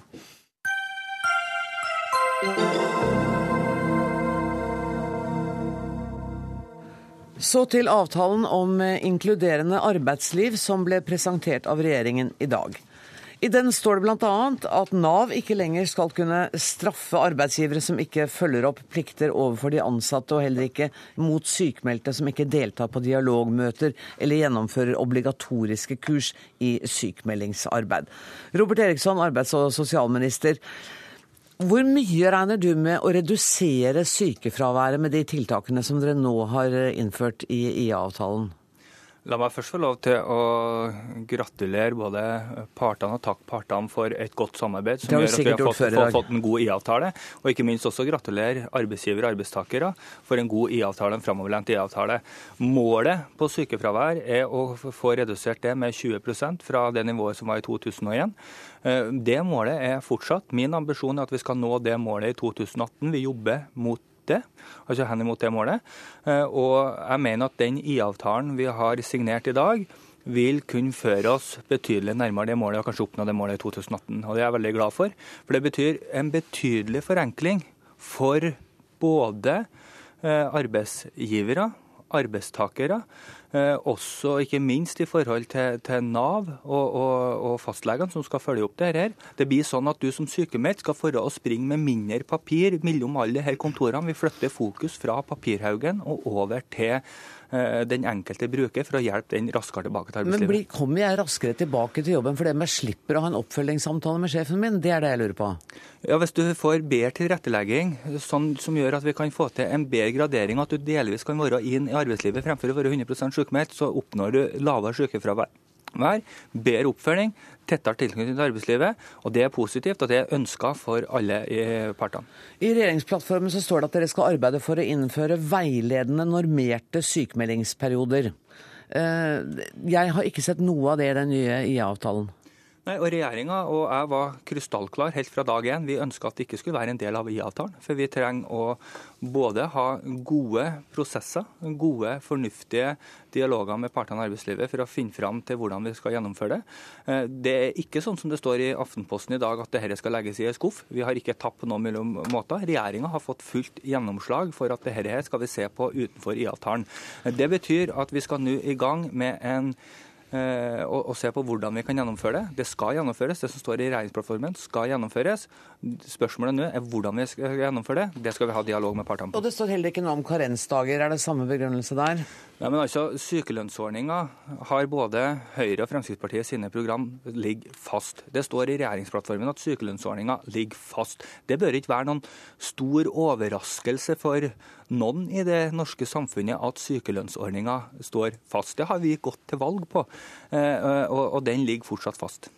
Så til avtalen om inkluderende arbeidsliv som ble presentert av regjeringen i dag. I den står det bl.a. at Nav ikke lenger skal kunne straffe arbeidsgivere som ikke følger opp plikter overfor de ansatte, og heller ikke mot sykmeldte som ikke deltar på dialogmøter eller gjennomfører obligatoriske kurs i sykmeldingsarbeid. Robert Eriksson, arbeids- og sosialminister. Hvor mye regner du med å redusere sykefraværet med de tiltakene som dere nå har innført i IA-avtalen? La meg først få lov til å gratulere både partene og takke partene for et godt samarbeid som gjør at vi har fått, fått, fått en god IA-avtale. Og ikke minst også gratulere arbeidsgivere og arbeidstakere for en god IA-avtale, en framoverlent IA-avtale. Målet på sykefravær er å få redusert det med 20% fra det nivået som var i 2001. Eh, det målet er fortsatt. Min ambisjon er at vi skal nå det målet i 2018. Vi jobber mot det, altså henimot det målet. Eh, og jeg mener at den IA-avtalen vi har signert i dag, vil kunne føre oss betydelig nærmere det målet, og kanskje oppnå det målet i 2018. Og Det er jeg veldig glad for. For det betyr en betydelig forenkling for både eh, arbeidsgivere, arbeidstakere, også ikke minst i forhold til, til Nav og, og, og fastlegene som skal følge opp det her. Det blir sånn at du som sykemeldt skal få å springe med mindre papir mellom alle her kontorene. Vi flytter fokus fra papirhaugen og over til Eh, den enkelte bruker for å hjelpe den raskere tilbake til arbeidslivet. Men blir, kommer jeg raskere tilbake til jobben fordi jeg slipper å ha en oppfølgingssamtale med sjefen min? Det er det jeg lurer på. Ja, Hvis du får bedre tilrettelegging sånn, som gjør at vi kan få til en bedre gradering, at du delvis kan være inn i arbeidslivet fremfor å være 100 sykemeldt, så oppnår du lavere sykefravær bedre oppfølging, tettere tilknytning til arbeidslivet. og Det er positivt, og det er ønska for alle partene. I regjeringsplattformen så står det at dere skal arbeide for å innføre veiledende normerte sykemeldingsperioder. Jeg har ikke sett noe av det i den nye IA-avtalen. Nei, og Regjeringa og jeg var krystallklar helt fra dag én. Vi ønska at det ikke skulle være en del av IA-avtalen. For vi trenger å både ha gode prosesser, gode, fornuftige dialoger med partene i arbeidslivet for å finne fram til hvordan vi skal gjennomføre det. Eh, det er ikke sånn som det står i Aftenposten i dag at dette skal legges i en skuff. Vi har ikke tapt på noen mellom måter. Regjeringa har fått fullt gjennomslag for at dette skal vi se på utenfor IA-avtalen. Det betyr at vi skal nå i gang med en Eh, og, og se på hvordan vi kan gjennomføre det. Det skal gjennomføres. Det som står i regjeringsplattformen skal gjennomføres. Spørsmålet nå er hvordan vi skal gjennomføre det. Det skal vi ha dialog med partene på. Og Det står heller ikke noe om karensdager. Er det samme begrunnelse der? Ja, men altså, Sykelønnsordninga har både Høyre og Fremskrittspartiet sine program ligger fast. Det står i regjeringsplattformen at sykelønnsordninga ligger fast. Det bør ikke være noen stor overraskelse for noen i det norske samfunnet at sykelønnsordninga står fast. Det har vi gått til valg på, eh, og den ligger fortsatt fast.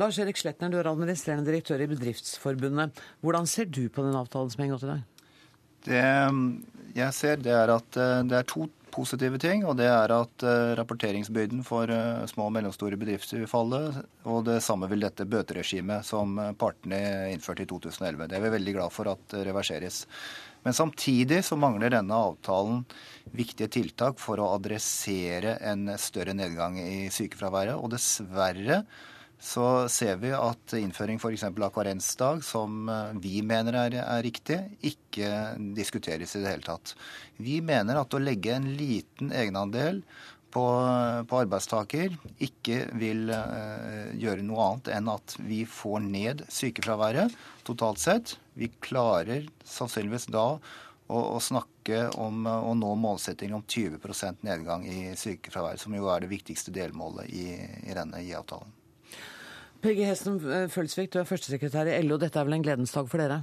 Lars Erik Sletner, du er administrerende direktør i Bedriftsforbundet. Hvordan ser du på den avtalen som er inngått i dag? Det jeg ser, det er at eh, det er to positive ting. Og det er at uh, rapporteringsbyrden for små og mellomstore bedrifter vil falle. Og det samme vil dette bøteregimet som partene innførte i 2011. Det er vi veldig glad for at reverseres. Men samtidig så mangler denne avtalen viktige tiltak for å adressere en større nedgang i sykefraværet. Og dessverre så ser vi at innføring f.eks. av karensdag, som eh, vi mener er, er, riktig, ikke diskuteres i det hele tatt. Vi mener at å legge en liten egenandel på, på arbeidstaker ikke vil eh, gjøre noe annet enn at vi får ned sykefraværet totalt sett. Vi klarer sannsynligvis da å, å snakke om å nå målsettingen om 20% nedgang i sykefraværet, som jo er det viktigste delmålet i, i denne IA-avtalen. Peggy Hesten eh, Følsvik, du er førstesekretær i LO. Dette er vel en gledens dag for dere?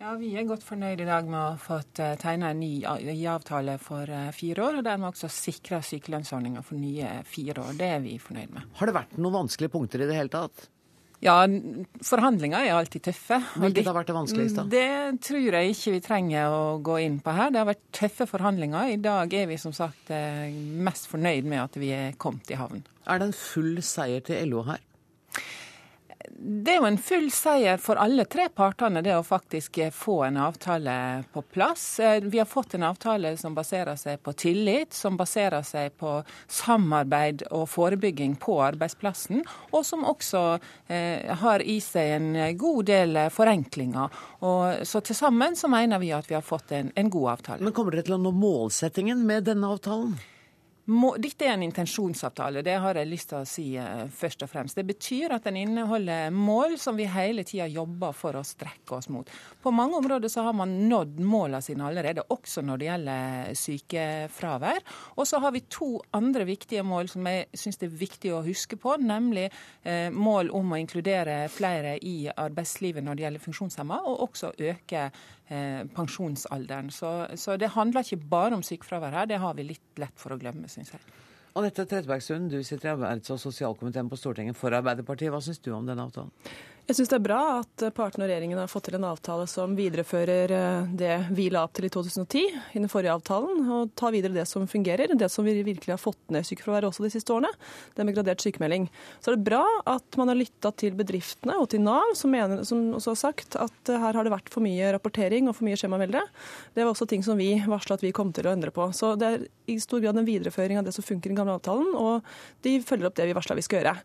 Ja, Vi er godt fornøyd i dag med å ha fått eh, tegna en ny avtale for eh, fire år, og dermed også sikra sykelønnsordninga for nye fire år. Det er vi fornøyd med. Har det vært noen vanskelige punkter i det hele tatt? Ja, forhandlinger er alltid tøffe. Hvilket har vært det vanskeligste? Det tror jeg ikke vi trenger å gå inn på her. Det har vært tøffe forhandlinger. I dag er vi som sagt mest fornøyd med at vi er kommet i havn. Er det en full seier til LO her? Det er jo en full seier for alle tre partene, det å faktisk få en avtale på plass. Eh, vi har fått en avtale som baserer seg på tillit, som baserer seg på samarbeid og forebygging på arbeidsplassen, og som også eh, har i seg en god del forenklinger. Og, så til sammen så mener vi at vi har fått en, en god avtale. Men kommer dere til å nå målsettingen med denne avtalen? Må, dette er en intensjonsavtale, det har jeg lyst til å si uh, først og fremst. Det betyr at den inneholder mål som vi hele tida jobber for å strekke oss mot. På mange områder så har man nådd målene sine allerede, også når det gjelder sykefravær. Og så har vi to andre viktige mål som jeg syns det er viktig å huske på, nemlig uh, mål om å inkludere flere i arbeidslivet når det gjelder funksjonshemma, og også øke pensjonsalderen. Så, så det handler ikke bare om sykefravær her, det har vi litt lett for å glemme syns jeg. Anette Trettebergstuen, du sitter i arbeids- og sosialkomiteen på Stortinget for Arbeiderpartiet. Hva syns du om denne avtalen? Jeg syns det er bra at partene og regjeringen har fått til en avtale som viderefører eh, det vi la opp til i 2010 i den forrige avtalen, og tar videre det som fungerer, det som vi virkelig har fått ned sykefraværet også de siste årene, det med gradert sykemelding. Så er det bra at man har lytta til bedriftene og til Nav, som, mener, som også har sagt at her har det vært for mye rapportering og for mye skjemavelde. Det var også ting som vi varsla at vi kom til å endre på. Så det er i stor grad en videreføring av det som funker i den gamle avtalen, og de følger opp det vi varsla vi skal gjøre.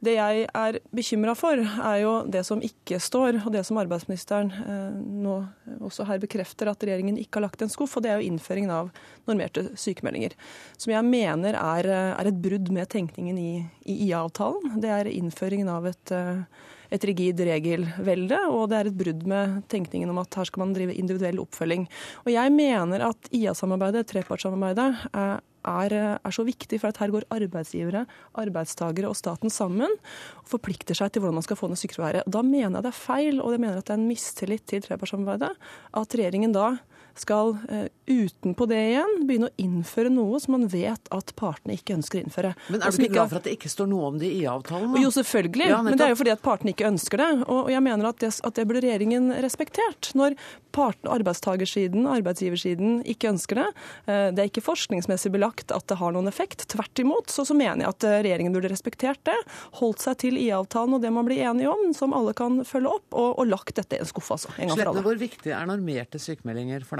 Det jeg er bekymra for, er jo det som ikke står, og det som arbeidsministeren eh, nå også her bekrefter at regjeringen ikke har lagt en skuff, og det er jo innføringen av normerte sykemeldinger. Som jeg mener er, er et brudd med tenkningen i, i IA-avtalen. Det er innføringen av et eh, et rigid regelvelde, og det er et brudd med tenkningen om at her skal man drive individuell oppfølging. Og jeg mener at IA-samarbeidet, trepartssamarbeidet, er er, er, så viktig, for at her går arbeidsgivere, arbeidstakere og staten sammen og forplikter seg til hvordan man skal få ned sykefraværet. Da mener jeg det er feil, og jeg mener at det er en mistillit til trepartssamarbeidet at regjeringen da skal uh, utenpå det igjen begynne å innføre noe som man vet at partene ikke ønsker å innføre. Men er du ikke glad for at det ikke står noe om det i avtalen? Jo, selvfølgelig. Ja, men det er jo fordi at partene ikke ønsker det. Og jeg mener at det, at det burde regjeringen respektert. Når partene, arbeidstagersiden, arbeidsgiversiden ikke ønsker det. Uh, det er ikke forskningsmessig belagt at det har noen effekt. Tvert imot så, så mener jeg at regjeringen burde respektert det. Holdt seg til IA-avtalen og det man blir enige om, som alle kan følge opp, og, og lagt dette i en skuff, altså. En gang for alle. Hvor viktig er normerte sykemeldinger for deg?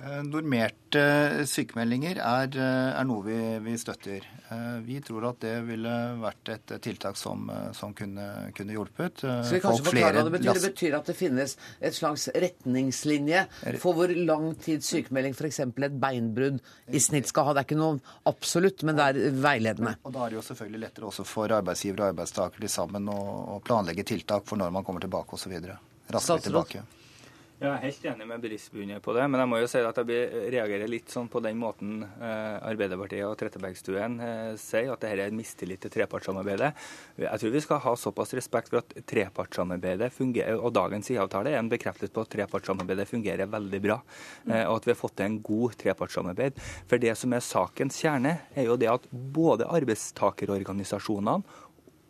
Eh, normerte sykemeldinger er, eh, er noe vi, vi, støtter. Eh, vi tror at det ville vært et tiltak som, som kunne, kunne, hjulpet. Så vi kanskje forklare hva det betyr? Det betyr at det finnes et slags retningslinje for hvor lang tid sykemelding, f.eks. et beinbrudd, i snitt skal ha. Det er ikke noe absolutt, men det er veiledende. Og Da er det jo selvfølgelig lettere også for arbeidsgiver og arbeidstaker sammen å, å planlegge tiltak for når man kommer tilbake osv. Raskere tilbake. Jeg er helt enig med Brisbune på det, men jeg må jo si at jeg reagerer litt sånn på den måten eh, Arbeiderpartiet og Trettebergstuen eh, sier, at dette er mistillit til trepartssamarbeidet. Jeg tror vi skal ha såpass respekt for at trepartssamarbeidet fungerer, og dagens IA-avtale er en bekreftelse på at trepartssamarbeidet fungerer veldig bra, eh, og at vi har fått til en god trepartssamarbeid. For det som er sakens kjerne, er jo det at både arbeidstakerorganisasjonene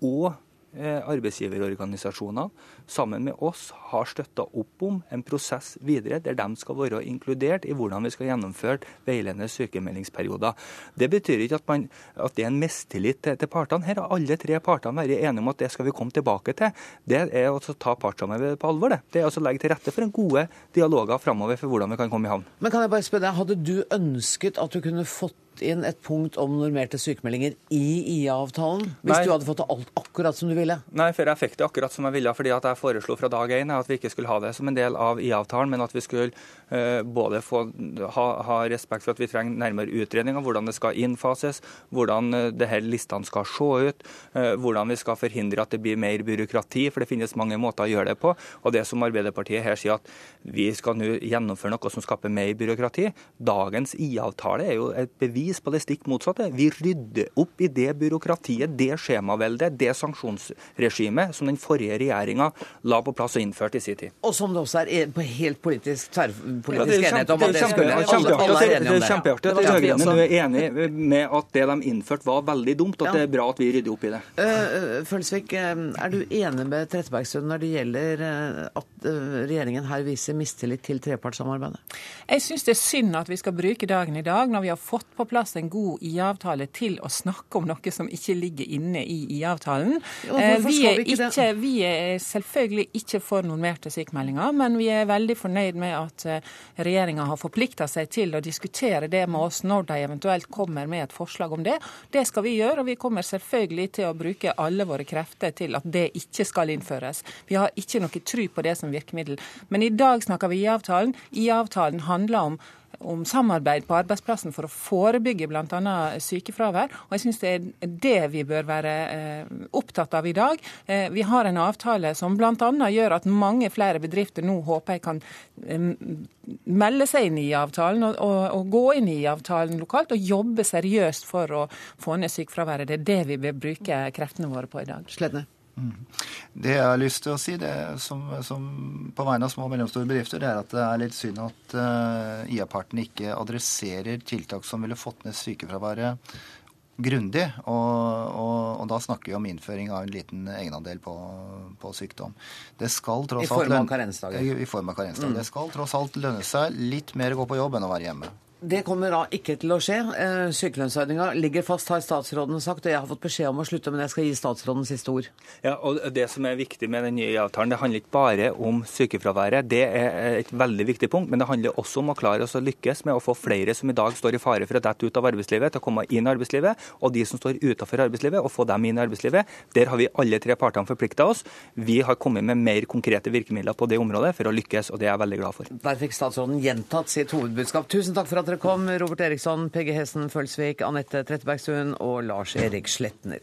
og Eh, arbeidsgiverorganisasjonene sammen med oss har støtta opp om en prosess videre der de skal være inkludert i hvordan vi skal gjennomføre veiledende sykemeldingsperioder. Det betyr ikke at, man, at det er en mistillit til, til, partene. Her har alle tre partene vært enige om at det skal vi komme tilbake til. Det er å ta partssamarbeidet på alvor. Det Det er å legge til rette for en gode dialoger framover for hvordan vi kan komme i havn. Men kan jeg bare spørre deg, Hadde du ønsket at du kunne fått inn et punkt om normerte sykemeldinger i IA-avtalen? Hvis Nei. du hadde fått alt akkurat som du ville? Nei, for jeg fikk det akkurat som jeg ville. fordi at jeg foreslo fra dag én at vi ikke skulle ha det som en del av IA-avtalen, men at vi skulle uh, både få, ha, ha, respekt for at vi trenger nærmere utredning av hvordan det skal innfases, hvordan uh, det her listene skal se ut, uh, hvordan vi skal forhindre at det blir mer byråkrati, for det finnes mange måter å gjøre det på. Og det som Arbeiderpartiet her sier at vi skal nå gjennomføre noe som skaper mer byråkrati. Dagens IA-avtale er jo et bevis bevis på det stikk motsatte. Vi rydder opp i det byråkratiet, det skjemaveldet, det sanksjonsregimet som den forrige regjeringa la på plass og innførte i sin tid. Og som det også er på helt politisk, tverrpolitisk ja, enighet om at det skulle er det. Er kjempeartig at de rød-grønne er enig med at det de innførte var veldig dumt, og at det er bra at vi rydder opp i det. Uh, Følsvik, er du enig med Trettebergstuen når det gjelder at regjeringen her viser mistillit til trepartssamarbeidet? Jeg syns det er synd at vi skal bruke dagen i dag, når vi har fått på plass en god IA-avtale, til å snakke om noe som ikke ligger inne i IA-avtalen. Eh, vi, vi, er selvfølgelig ikke for normerte sykemeldinger, men vi er veldig fornøyd med at eh, regjeringa har forplikta seg til å diskutere det med oss når de eventuelt kommer med et forslag om det. Det skal vi gjøre, og vi kommer selvfølgelig til å bruke alle våre krefter til at det ikke skal innføres. Vi har ikke noe tro på det som virkemiddel. Men i dag snakker vi IA-avtalen. IA-avtalen handler om om samarbeid på arbeidsplassen for å forebygge bl.a. sykefravær. Og jeg syns det er det vi bør være eh, opptatt av i dag. Eh, vi har en avtale som bl.a. gjør at mange flere bedrifter nå håper jeg kan eh, melde seg inn i avtalen og, og, og, gå inn i avtalen lokalt og jobbe seriøst for å få ned sykefraværet. Det er det vi bør bruke kreftene våre på i dag. Sledne. Det jeg har lyst til å si det som, som på vegne av små og mellomstore bedrifter, det er at det er litt synd at uh, IA-partene ikke adresserer tiltak som ville fått ned sykefraværet grundig. Og, og, og, da snakker vi om innføring av en liten egenandel på, på sykdom. Det skal tross I form av karensdager. I, I form av karensdager. Mm. Det skal tross alt lønne seg litt mer å gå på jobb enn å være hjemme. Det kommer da ikke til å skje. Eh, sykelønnsordninga ligger fast, har statsråden sagt. Og jeg har fått beskjed om å slutte, men jeg skal gi statsråden siste ord. Ja, og Det som er viktig med den nye avtalen, det handler ikke bare om sykefraværet. Det er et veldig viktig punkt, men det handler også om å klare oss å lykkes med å få flere som i dag står i fare for å dette ut av arbeidslivet, til å komme inn i arbeidslivet, og de som står utenfor arbeidslivet, å få dem inn i arbeidslivet. Der har vi alle tre partene forplikta oss. Vi har kommet med mer konkrete virkemidler på det området for å lykkes, og det er jeg veldig glad for. Der fikk statsråden gjentatt sitt hovedbudskap. Tusen takk for at dere kom, Robert Eriksson, Peggy Hessen Følsvik, Anette Trettebergstuen og Lars Erik Sletner.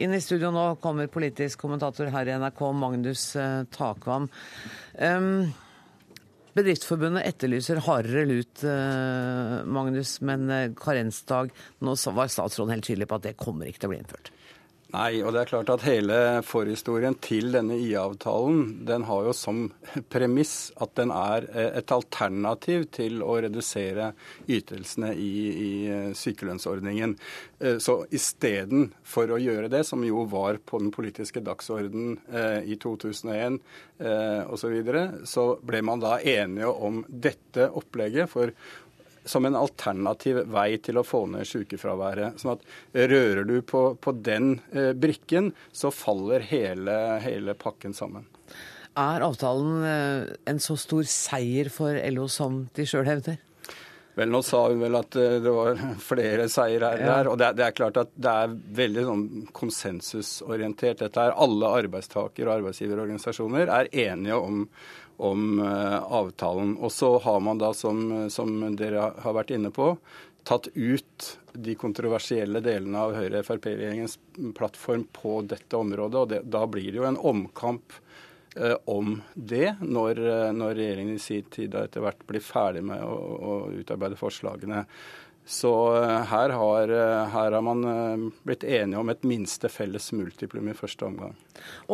Inn i studio nå kommer politisk kommentator her i NRK, Magnus eh, Takvam. Um, Bedriftsforbundet etterlyser hardere lut, eh, Magnus, men eh, karensdag Nå var statsråden helt tydelig på at det kommer ikke til å bli innført. Nei, og det er klart at hele forhistorien til denne IA-avtalen den har jo som premiss at den er eh, et alternativ til å redusere ytelsene i, i eh, sykelønnsordningen. Eh, så istedenfor å gjøre det, som jo var på den politiske dagsordenen i 2001 osv., så, videre, så ble man da enige om dette opplegget for som en alternativ vei til å få ned sykefraværet. Sånn at rører du på, på den eh, brikken, så faller hele, hele, pakken sammen. Er avtalen eh, en så stor seier for LO som de sjøl hevder? Vel, Nå sa hun vel at eh, det var flere seire her. Ja. og det er, det er, klart at det er veldig sånn konsensusorientert. Dette er Alle arbeidstaker- og arbeidsgiverorganisasjoner er enige om, om uh, avtalen. Og så har man da, som, som, dere har vært inne på, tatt ut de kontroversielle delene av Høyre-Frp-regjeringens plattform på dette området. og det, Da blir det jo en omkamp eh, om det, når, uh, når, regjeringen i sin tid etter hvert blir ferdig med å, å utarbeide forslagene. Så her har, her har, man blitt enige om et minste felles multiplum i første omgang.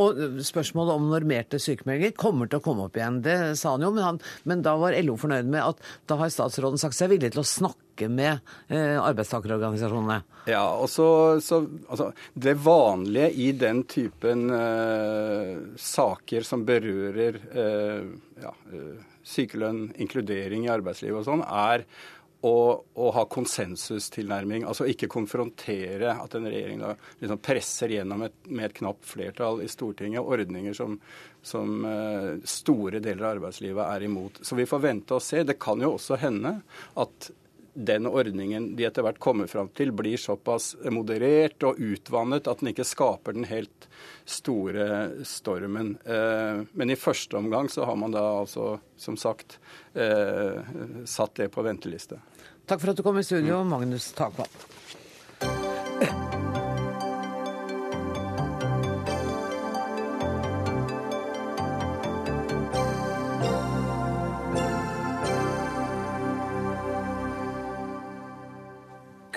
Og spørsmålet om normerte sykemeldinger kommer til å komme opp igjen. Det sa han jo, men, han, men da var LO fornøyd med at da har statsråden sagt seg villig til å snakke med eh, arbeidstakerorganisasjonene. Ja, og så, så altså, Det vanlige i den typen eh, saker som berører eh, ja, eh, sykelønn, inkludering i arbeidslivet og sånn, er å, å, ha konsensustilnærming. Altså ikke konfrontere at en regjering da liksom presser gjennom et, med et knapt flertall i Stortinget ordninger som, som uh, store deler av arbeidslivet er imot. Så vi får vente og se. Det kan jo også hende at den ordningen de etter hvert kommer fram til, blir såpass moderert og utvannet at den ikke skaper den helt store stormen. Uh, men i første omgang så har man da altså, som sagt, uh, satt det på venteliste. Takk for at du kom i studio, Magnus Takvam.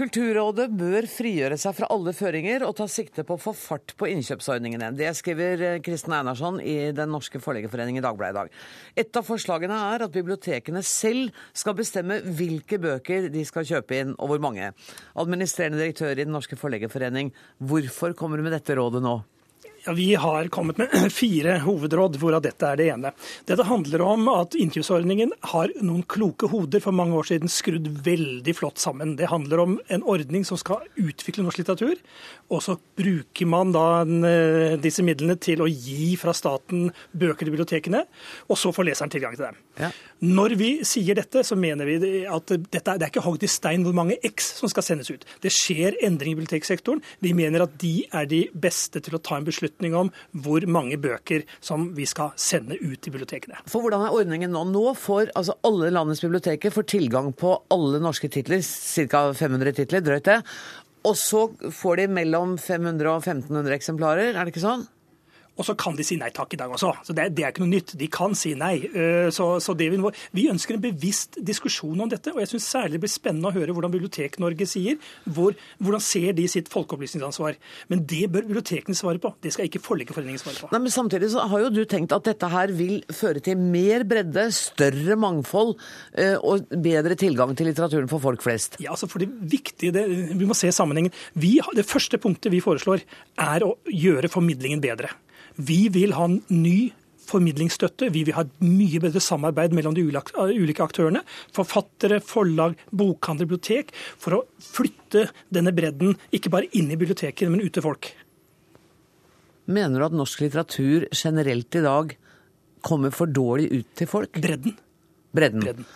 Kulturrådet bør frigjøre seg fra alle føringer og ta sikte på å få fart på innkjøpsordningene. Det skriver eh, Kristen Einarsson i Den norske forleggerforening i Dagbladet i dag. Et av forslagene er at bibliotekene selv skal bestemme hvilke bøker de skal kjøpe inn, og hvor mange. Administrerende direktør i Den norske forleggerforening, hvorfor kommer du med dette rådet nå? Vi har kommet med fire hovedråd, hvorav dette er det ene. Dette handler om at innkjøpsordningen har noen kloke hoder for mange år siden skrudd veldig flott sammen. Det handler om en ordning som skal utvikle norsk litteratur, og så bruker man da eh, disse midlene til å gi fra staten bøker til bibliotekene, og så får leseren tilgang til dem. Ja. Når vi sier dette, så mener vi at dette, det er ikke hogd i stein hvor mange X som skal sendes ut. Det skjer endring i biblioteksektoren. Vi mener at de er de beste til å ta en beslutning om hvor mange bøker som vi skal sende ut til bibliotekene. For hvordan er ordningen nå? Nå får altså alle landets biblioteker får tilgang på alle norske titler, ca. 500 titler, drøyt det. Og så får de mellom 500 og 1500 eksemplarer, er det ikke sånn? Og så kan de si nei takk i dag også. Så Det, det er ikke noe nytt. De kan si nei. Eh, så, så vi, vi, ønsker en bevisst diskusjon om dette. Og jeg syns særlig det blir spennende å høre hvordan Bibliotek-Norge sier. Hvor, hvordan ser de sitt folkeopplysningsansvar. Men det bør bibliotekene svare på. Det skal ikke Forleggerforeningen svare på. Nei, men Samtidig så har jo du tenkt at dette her vil føre til mer bredde, større mangfold eh, og bedre tilgang til litteraturen for folk flest. Ja, altså for det viktige, det, Vi må se sammenhengen. Vi, det første punktet vi foreslår, er å gjøre formidlingen bedre. Vi vil ha en ny formidlingsstøtte. Vi vil ha et mye bedre samarbeid mellom de ulike aktørene. Forfattere, forlag, bokhandel, bibliotek. For å flytte denne bredden ikke bare inn i biblioteket, men ut til folk. Mener du at norsk litteratur generelt i dag kommer for dårlig ut til folk? Bredden. Bredden. Bredden.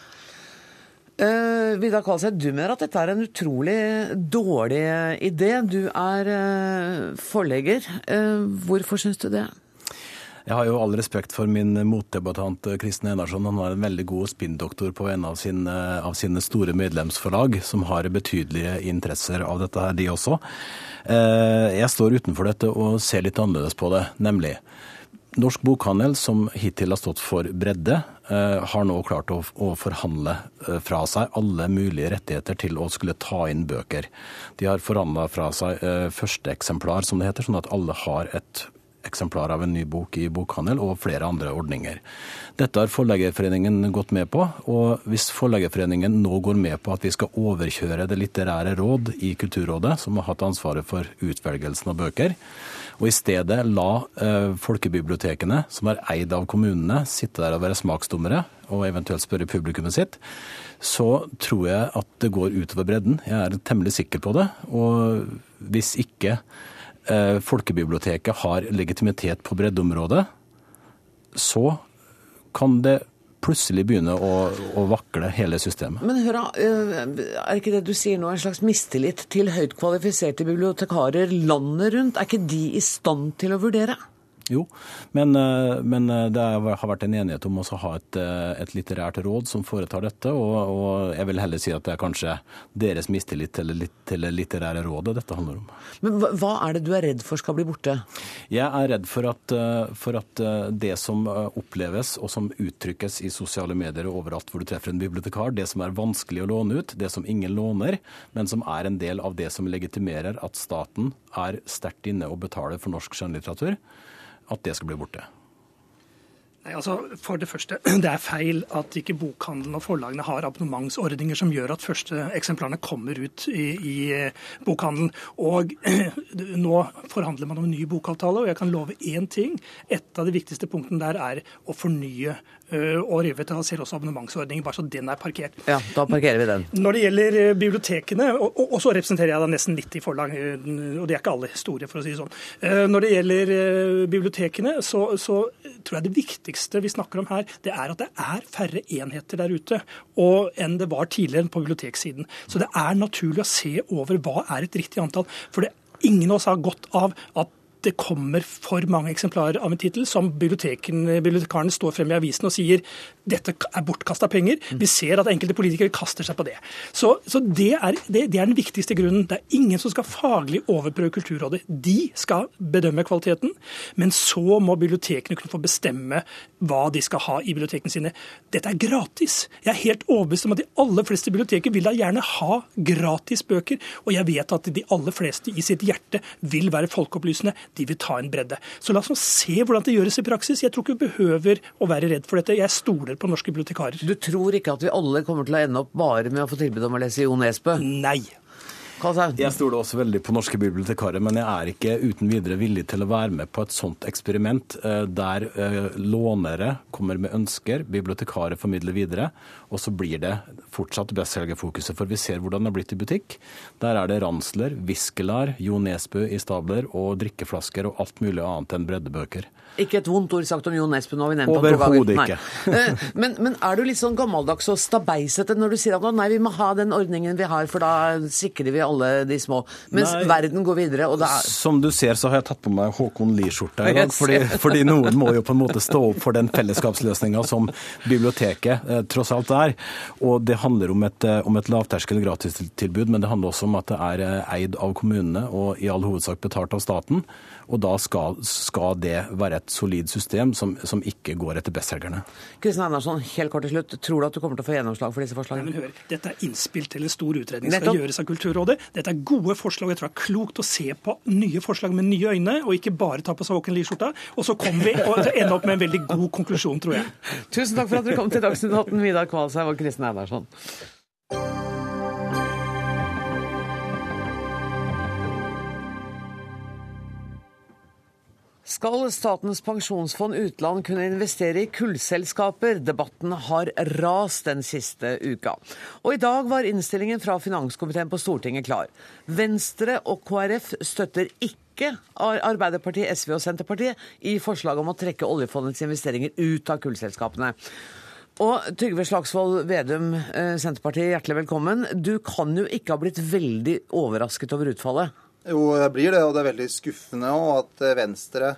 Uh, Vidar Kvalseth, du mener at dette er en utrolig dårlig idé. Du er uh, forlegger. Uh, hvorfor syns du det? Jeg har jo all respekt for min motdebattant Kristin Enarsson. Han er en veldig god spinndoktor på en av sine, av sine, store medlemsforlag, som har betydelige interesser av dette her, de også. Jeg står utenfor dette og ser litt annerledes på det, nemlig Norsk bokhandel, som hittil har stått for bredde, eh, har nå klart å, forhandle eh, fra seg alle mulige rettigheter til å skulle ta inn bøker. De har forhandla fra seg førsteeksemplar, første eksemplar, som det heter, sånn at alle har et eksemplar av en ny bok i bokhandel, og flere andre ordninger. Dette har Forleggerforeningen gått med på, og hvis Forleggerforeningen nå går med på at vi skal overkjøre det litterære råd i Kulturrådet, som har hatt ansvaret for utvelgelsen av bøker, og i stedet la eh, folkebibliotekene, som er eid av kommunene, sitte der og være smaksdommere, og eventuelt spørre publikummet sitt, så tror jeg at det går utover bredden. Jeg er temmelig sikker på det. Og hvis ikke folkebiblioteket har legitimitet på breddeområdet, så kan det plutselig begynne å, å, vakle hele systemet. Men hør, eh, er ikke det du sier nå en slags mistillit til høyt kvalifiserte bibliotekarer landet rundt? Er ikke de i stand til å vurdere? Jo, men, eh, men, eh, det har vært en enighet om å ha et, eh, et litterært råd som foretar dette. Og, og, jeg vil heller si at det er kanskje deres mistillit til, til det litterære rådet dette handler om. Men hva er det du er redd for skal bli borte? Jeg er redd for at, for at det som oppleves og som uttrykkes i sosiale medier og overalt hvor du treffer en bibliotekar, det som er vanskelig å låne ut, det som ingen låner, men som er en del av det som legitimerer at staten er sterkt inne og betaler for norsk skjønnlitteratur, at det skal bli borte? Nei, altså For det første, det er feil at ikke bokhandelen og forlagene har abonnementsordninger som gjør at første eksemplarene kommer ut i, i eh, bokhandelen. Og nå forhandler man om en ny bokavtale, og jeg kan love én ting. Et av de viktigste punktene der er å fornye og revitaliserer også abonnementsordningen, bare så den er parkert. Ja, da parkerer vi den. Når det gjelder eh, bibliotekene, og, og så representerer jeg da nesten 90 forlag, eh, og de er ikke alle store, for å si det sånn. Når det gjelder bibliotekene, så, så tror jeg det viktigste vi snakker om her, det er at det er færre enheter der ute og enn det var tidligere på biblioteksiden. Så det er naturlig å se over hva er et riktig antall. For det Ingen av oss har godt av at det kommer for mange eksemplarer av en tittel som bibliotekaren står frem i avisen og sier dette er bortkasta penger. Vi ser at enkelte politikere kaster seg på det. Så, så det, er, det, det, er, den viktigste grunnen. Det er ingen som skal faglig overprøve Kulturrådet. De skal bedømme kvaliteten, men så må bibliotekene kunne få bestemme hva de skal ha i bibliotekene sine. Dette er gratis. Jeg er helt overbevist om at de aller fleste biblioteker vil da gjerne ha gratis bøker, og jeg vet at de aller fleste i sitt hjerte vil være folkeopplysende de vil ta en bredde. Så la oss se hvordan det gjøres i praksis. Jeg tror ikke vi behøver å være redd for dette. Jeg stoler på norske bibliotekarer. Du tror ikke at vi alle kommer til å ende opp bare med å få tilbud om å lese Jo Nesbø? Nei. Jeg stoler også veldig på norske bibliotekarer, men jeg er ikke uten videre villig til å være med på et sånt eksperiment eh, der eh, lånere kommer med ønsker, bibliotekarer formidler videre, og så blir det fortsatt bestselgerfokuset. For vi ser hvordan det har blitt i butikk. Der er det ransler, Viskelar, Jo Nesbø i stabler og drikkeflasker og alt mulig annet enn breddebøker. Ikke et vondt ord sagt om Jo Nesbø, nå vi nevnt ham to ganger. Overhodet ikke. Eh, men, men, er du litt sånn gammeldags og stabeisete når du sier at nei, vi må ha den ordningen vi har, for da sikrer vi alle de små. Mens nei, verden går videre, og det er Som du ser, så har jeg tatt på meg Håkon Lie-skjorta i dag. Fordi, fordi, noen må jo på en måte stå opp for den fellesskapsløsninga som biblioteket eh, tross alt er. Og det handler om et, eh, om et lavterskel gratistilbud, men det handler også om at det er eh, eid av kommunene og i all hovedsak betalt av staten. Og da skal, skal det være et solid system som, som ikke går etter bestselgerne. Kristian Einarsson, helt kort til slutt. Tror du at du kommer til å få gjennomslag for disse forslagene? Nei, men hør, Dette er innspill til en stor utredning som skal gjøres av Kulturrådet. Dette er gode forslag. Jeg tror det er klokt å se på nye forslag med nye øyne, og ikke bare ta på seg Håken Lie-skjorta. Og så kommer vi og ender opp med en veldig god konklusjon, tror jeg. Tusen takk for at dere kom til Dagsnytt 18, Vidar Kvalsheim og Kristin Einarsson. Skal Statens pensjonsfond utland kunne investere i kullselskaper? Debatten har rast den siste uka. Og i dag var innstillingen fra finanskomiteen på Stortinget klar. Venstre og KrF støtter ikke Arbeiderpartiet, SV og Senterpartiet i forslaget om å trekke oljefondets investeringer ut av kullselskapene. Og Trygve Slagsvold Vedum, eh, Senterpartiet, hjertelig velkommen. Du kan jo ikke ha blitt veldig overrasket over utfallet? Jo, jeg blir det, og det er veldig skuffende òg at eh, Venstre,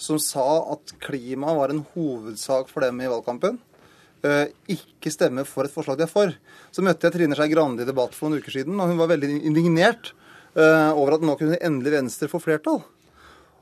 som sa at klima var en hovedsak for dem i valgkampen, eh, ikke stemmer for et forslag de er for. Så møtte jeg Trine Skei Grande i debatt for noen uker siden, og hun var veldig indignert eh, over at nå kunne endelig Venstre få flertall.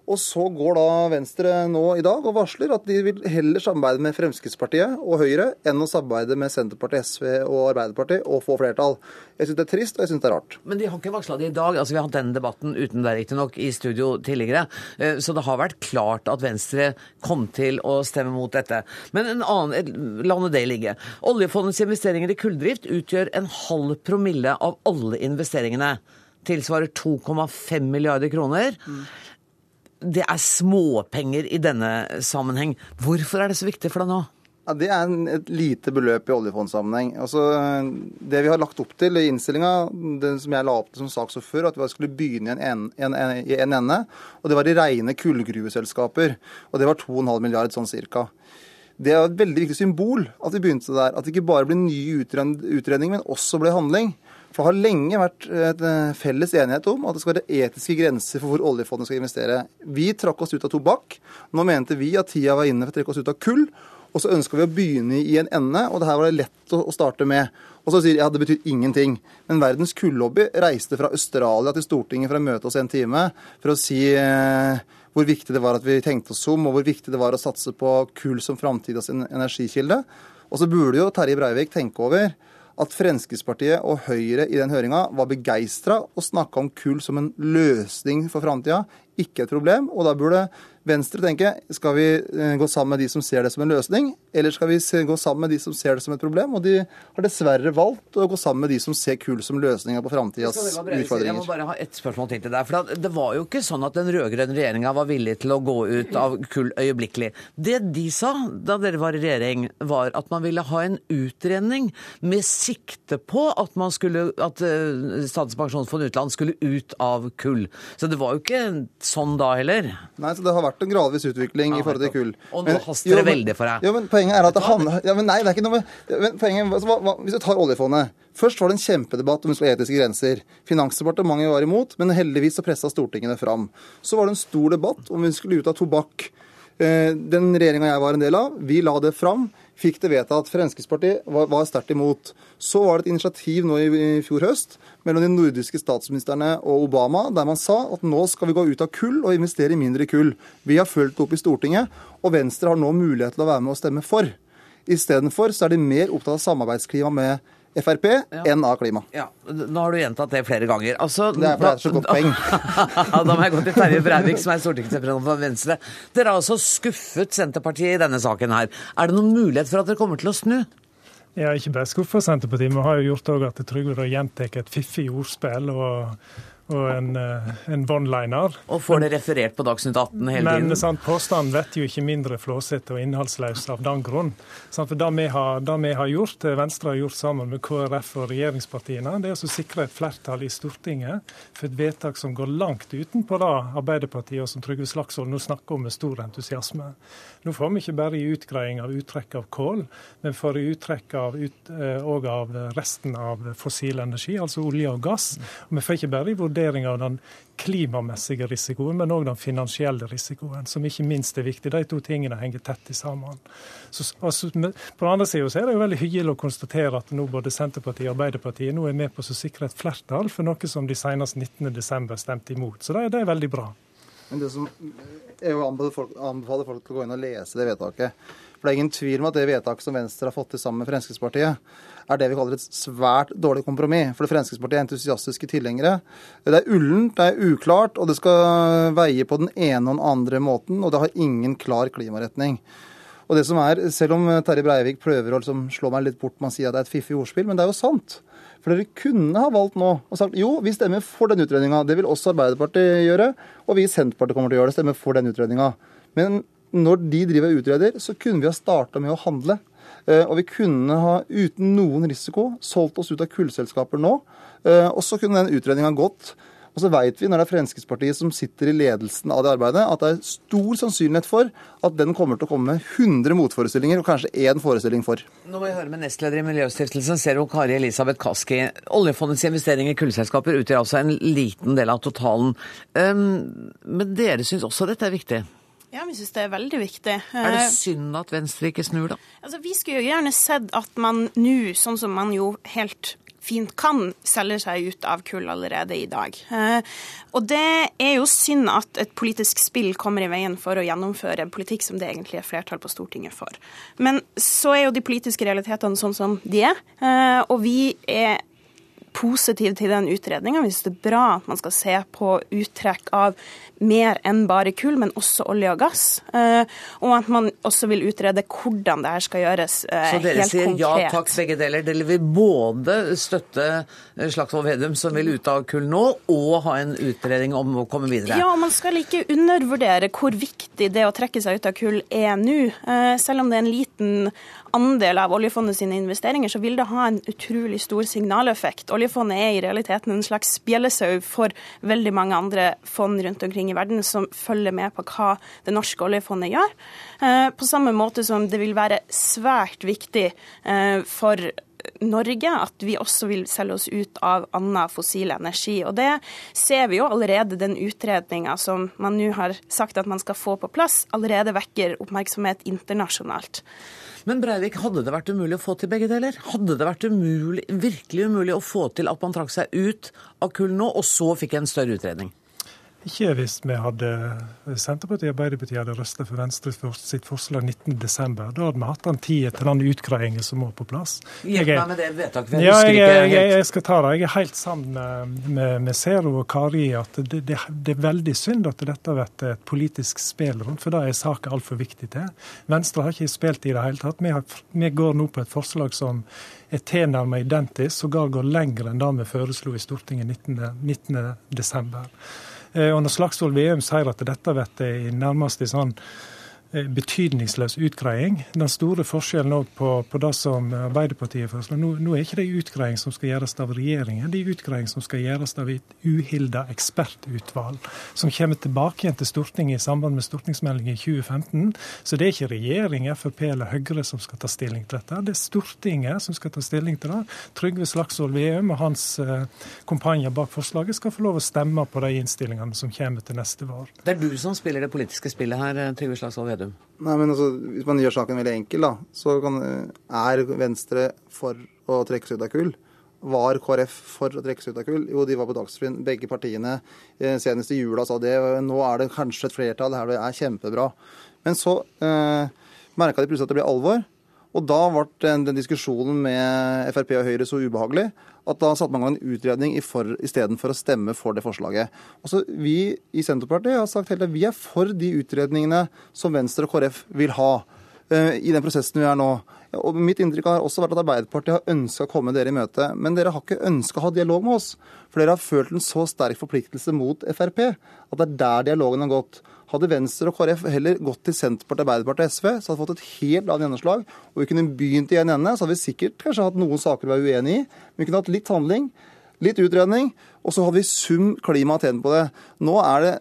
Og så går da Venstre nå i dag og varsler at de vil heller samarbeide med Fremskrittspartiet og Høyre enn å samarbeide med Senterpartiet, SV og Arbeiderpartiet og få flertall. Jeg syns det er trist, og jeg syns det er rart. Men de har ikke varsla det i dag. Altså, Vi har hatt denne debatten uten deg riktignok i studio tidligere. Eh, så det har vært klart at Venstre kom til å stemme mot dette. Men en annen, la nå det ligge. Oljefondets investeringer i kulldrift utgjør en halv promille av alle investeringene. Tilsvarer 2,5 milliarder kroner. Mm det er småpenger i denne sammenheng. Hvorfor er det så viktig for deg nå? Ja, Det er et lite beløp i oljefondsammenheng. Altså, det vi har lagt opp til i innstillinga, som jeg la opp til som saksordfører, at vi skulle begynne i en, en, en, en ende. Og det var i rene kullgruveselskaper. Og det var 2,5 milliard sånn cirka. Det er et veldig viktig symbol at vi begynte der. At det ikke bare ble nye utredninger, men også ble handling. For det har lenge vært et eh, felles enighet om at det skal være etiske grenser for hvor oljefondet skal investere. Vi trakk oss ut av tobakk. Nå mente vi at tida var inne for å trekke oss ut av kull. Og så ønska vi å begynne i en ende, og det her var det lett å, starte med. Og så sier de ja, det betyr ingenting. Men verdens kullobby reiste fra Australia til Stortinget for å møte oss en time for å si eh, hvor viktig det var at vi tenkte oss om, og hvor viktig det var å satse på kull som framtidas energikilde. Og så burde jo Terje Breivik tenke over at Fremskrittspartiet og Høyre i den høringa var begeistra og snakka om kull som en løsning for framtida, ikke et problem. Og da burde Venstre tenker skal vi eh, gå sammen med de som ser det som en løsning, eller skal vi gå sammen med de som ser det som et problem? Og de har dessverre valgt å gå sammen med de som ser kull som løsninger på framtidas utfordringer. Jeg må bare ha ett spørsmål til til deg. For Det var jo ikke sånn at den rød-grønne regjeringa var villig til å gå ut av kull øyeblikkelig. Det de sa da dere var i regjering, var at man ville ha en utredning med sikte på at, man skulle, at eh, Statens pensjonsfond utland skulle ut av kull. Så det var jo ikke sånn da heller. Nei, så det har vært vært en gradvis utvikling ja, i forhold til kull. Og nå haster det veldig for deg. Ja, men poenget er at det handler ja, men Nei, det er ikke noe med poenget, altså, hva, Hvis du tar oljefondet Først var det en kjempedebatt om etiske grenser. Finansdepartementet var imot, men heldigvis så pressa Stortinget det fram. Så var det en stor debatt om vi skulle ut av tobakk. Eh, den regjeringa jeg var en del av, vi la det fram fikk det vedtatt. Fremskrittspartiet var, var sterkt imot. Så var det et initiativ nå i, i, fjor høst mellom de nordiske statsministrene og Obama, der man sa at nå skal vi gå ut av kull og investere i mindre kull. Vi har fulgt opp i Stortinget, og Venstre har nå mulighet til å være med og stemme for. Istedenfor så er de mer opptatt av samarbeidsklima med Frp ja. enn av klima. Ja, Nå har du gjentatt det flere ganger. Altså, det er fordi det er så godt poeng. da må jeg gå til Terje Breivik, som er stortingsrepresentant for Venstre. Dere har altså skuffet Senterpartiet i denne saken her. Er det noen mulighet for at dere kommer til å snu? Ja, ikke bare skuffa Senterpartiet. Vi har jo gjort òg at Trygve gjentar et fiffig ordspill. og og en, eh, en one-liner. Og får det referert på Dagsnytt 18 hele tiden. Men sant, påstanden blir jo ikke mindre flåsete og innholdsløs av den grunn. Sant, for det vi, har, det vi, har, gjort, Venstre har gjort sammen med KrF og regjeringspartiene, det er å sikre et flertall i Stortinget for et vedtak som går langt utenpå det Arbeiderpartiet og som Trygve Slagsvold nå snakker om med stor entusiasme. Nå får vi ikke bare i utgreiing av uttrekk av kål, men får i uttrekk av, ut, eh, av resten av fossil energi, altså olje og gass. Og vi får ikke bare i vurdering vurdering av den klimamessige risikoen, men òg den finansielle risikoen, som ikke minst er viktig. De to tingene henger tett i sammen. Så, altså, på den andre sida er det jo veldig hyggelig å konstatere at nå både Senterpartiet og Arbeiderpartiet nå er med på å sikre et flertall for noe som de senest 19.12. stemte imot. Så det, det er veldig bra. Men det som Jeg anbefaler folk, anbefaler folk til å gå inn og lese det vedtaket. For det er ingen tvil om at det vedtaket som Venstre har fått til sammen med Fremskrittspartiet, er det vi kaller et svært dårlig kompromiss. For Fremskrittspartiet er entusiastiske tilhengere. Det er ullent, det er uklart, og det skal veie på den ene og den andre måten. Og det har ingen klar klimaretning. Og det som er, Selv om Terje Breivik prøver å liksom slå meg litt bort med å si at det er et fiffig ordspill, men det er jo sant. For dere kunne ha valgt nå og sagt jo, vi stemmer for den utredninga. Det vil også Arbeiderpartiet gjøre, og vi i Senterpartiet kommer til å gjøre det. Stemmer for den utredninga. Men når de driver og utreder, så kunne vi ha starta med å handle. Eh, og vi kunne ha uten noen risiko solgt oss ut av kullselskaper nå. Eh, og så kunne den utredninga gått. Og så veit vi når det er Fremskrittspartiet som sitter i ledelsen av det arbeidet, at det er stor sannsynlighet for at den kommer til å komme med 100 motforestillinger, og kanskje én forestilling for. Nå må vi høre med nestleder i Miljøstiftelsen, Zero Kari Elisabeth Kaski. Oljefondets investeringer i kullselskaper utgjør altså en liten del av totalen. Um, men dere syns også dette er viktig? Ja, vi syns det er veldig viktig. Er det eh, synd at Venstre ikke snur, da? Altså, Vi skulle jo gjerne sett at man nå, sånn som man jo helt fint kan selger seg ut av kull allerede i dag. Eh, og det er jo synd at et politisk spill kommer i veien for å gjennomføre en politikk som det egentlig er flertall på Stortinget for. Men så er jo de politiske realitetene sånn som de er, eh, og vi er positiv til den utredninga. Vi syns det er bra at man skal se på uttrekk av mer enn bare kull, men også olje og gass. Eh, og at man også vil utrede hvordan det her skal gjøres helt konkret. Så dere sier ja takk, begge deler. Dere vil både støtte eh, Slagsvold Vedum, som vil ut av kull nå, og ha en utredning om å komme videre? Ja, man skal ikke undervurdere hvor viktig det å trekke seg ut av kull er nå. Eh, selv om det er en liten andel av oljefondet sine investeringer, så vil det ha en utrolig stor signaleffekt. Oljefondet er i realiteten en slags bjellesau for veldig mange andre fond rundt omkring i verden som følger med på hva det norske oljefondet gjør. Eh, på samme måte som det vil være svært viktig eh, for Norge at vi også vil selge oss ut av annen fossil energi. Og Det ser vi jo allerede den utredninga som man nå har sagt at man skal få på plass, allerede vekker oppmerksomhet internasjonalt. Men Breivik, hadde det vært umulig å få til begge deler? Hadde det vært umulig, virkelig umulig å få til at man trakk seg ut av kull nå, og så fikk en større utredning? Ikke hvis vi hadde Senterpartiet og Arbeiderpartiet hadde røsta for Venstre sitt forslag 19.12. Da hadde vi hatt den tida til den utgreiinga som må på plass. Hjelp meg med det vedtaket. Ja, jeg, jeg, jeg, jeg, skal ta det. Jeg er helt sammen med, med, med Zero og Kari i at det, det, det, er veldig synd at dette blir et politisk spill rundt, for det er saka altfor viktig til. Venstre har ikke spilt i det hele tatt. Vi, har, vi går nå på et forslag som er tilnærmet identisk, sågar går lenger enn det vi foreslo i Stortinget 19.12. 19. Eh, og når Slagsvold Veum sier at dette blir nærmest i sånn Eh, betydningsløs utgreiing. Den store forskjellen på, på, det som Arbeiderpartiet foreslår, nå, nå er ikke det en utgreiing som skal gjøres av regjeringen, det er en utgreiing som skal gjøres av et uhilda ekspertutvalg, som kommer tilbake igjen til Stortinget i samband med stortingsmeldingen i 2015. Så det er ikke regjering, Frp eller Høyre som skal ta stilling til dette, det er Stortinget som skal ta stilling til det. Trygve Slagsvold Veum og hans eh, kompanjer bak forslaget skal få lov å stemme på de innstillingene som kommer til neste vår. Det er du som spiller det politiske spillet her, Trygve Slagsvold Vedum. Vedum? Nei, men altså, Hvis man gjør saken veldig enkel, da, så kan, er Venstre for å trekke seg ut av kull. Var KrF for å trekke seg ut av kull? Jo, de var på Dagsrevyen. Begge partiene eh, senest i jula sa det. Nå er det kanskje et flertall, det er kjempebra. Men så eh, merka de plutselig at det ble alvor. Og da ble den, den diskusjonen med Frp og Høyre så ubehagelig at da satte man i gang en utredning istedenfor å stemme for det forslaget. Også vi i Senterpartiet har sagt hele at vi er for de utredningene som Venstre og KrF vil ha uh, i den prosessen vi er nå. Og Mitt inntrykk har også vært at Arbeiderpartiet har ønska å komme dere i møte. Men dere har ikke ønska å ha dialog med oss. For dere har følt en så sterk forpliktelse mot Frp at det er der dialogen har gått. Hadde Venstre og KrF heller gått til Senterpartiet, Arbeiderpartiet og SV, så hadde vi fått et helt annet gjennomslag. Og vi kunne begynt i en ende. Så hadde vi sikkert kanskje hatt noen saker vi var uenig i. Men vi kunne hatt litt handling, litt utredning, og så hadde vi sum klima tjent på det. Nå er det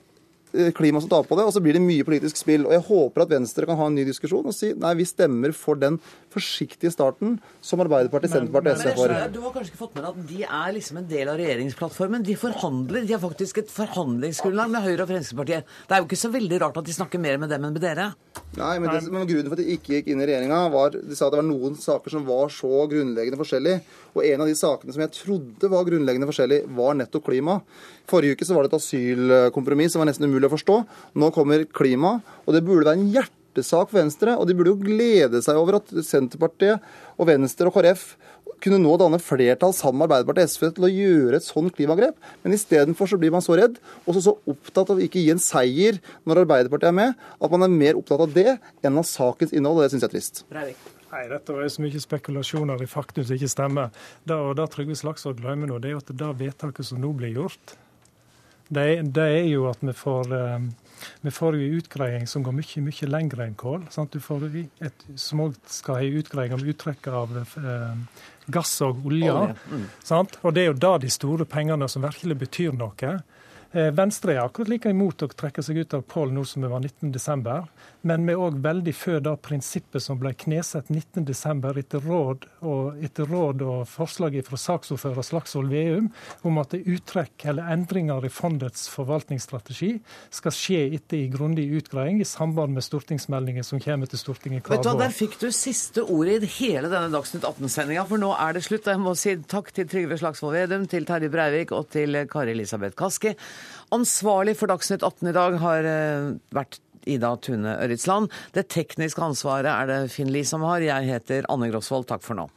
Eh, klima som tar på det, og så blir det mye politisk spill. Og Jeg håper at Venstre kan ha en ny diskusjon og si nei, vi stemmer for den forsiktige starten som Arbeiderpartiet, Senterpartiet og SV får. Du har kanskje ikke fått med deg at de er liksom en del av regjeringsplattformen. De forhandler. De har faktisk et forhandlingsgrunnlag med Høyre og Fremskrittspartiet. Det er jo ikke så veldig rart at de snakker mer med dem enn med dere. Nei, men, det, men Grunnen for at de ikke gikk inn i regjeringa, var de sa at det var noen saker som var så grunnleggende forskjellige. Og en av de sakene som jeg trodde var grunnleggende forskjellig, var nettopp klima. Forrige uke så var det et asylkompromiss som var nesten umulig å forstå. Nå kommer klima, og det burde være en hjertesak for Venstre. Og de burde jo glede seg over at Senterpartiet og Venstre og KrF kunne nå danne flertall sammen med Arbeiderpartiet og SV til å gjøre et sånt klimagrep. Men istedenfor så blir man så redd, og så, så opptatt av å ikke gi en seier når Arbeiderpartiet er med, at man er mer opptatt av det enn av sakens innhold. og Det syns jeg er trist. Breivik. Nei, dette var jo så mye spekulasjoner i faktum som ikke stemmer. Det, og det Trygve Slagsvold glemmer nå, det er jo at det vedtaket som nå blir gjort, det, det, er jo at vi får, eh, vi får en utgreiing som går mye mye lenger enn kål. Sant? Du får et, som òg skal ha en utgreiing om uttrekk av eh, gass og olje. Mm. Og det er jo da de store pengene som virkelig betyr noe. Venstre er akkurat like imot å trekke seg ut av Pål nå som vi var 19.12. Men vi er òg veldig for det prinsippet som ble knesett 19.12. Etter råd og, etter råd og forslag fra saksordfører Slagsvold Veum om at uttrekk eller endringer i fondets forvaltningsstrategi skal skje etter en grundig utgreiing i samband med stortingsmeldingen som kommer til Stortinget hver år. Der fikk du siste ordet i hele denne Dagsnytt 18-sendinga, for nå er det slutt. Jeg må si takk til Trygve Slagsvold Vedum, til Terje Breivik og til Kari Elisabeth Kaski. Ansvarlig for Dagsnytt 18 i dag har eh, vært Ida Tune Ørritsland. Det tekniske ansvaret er det Finn Lie som har. Jeg heter Anne Grosvold. Takk for nå.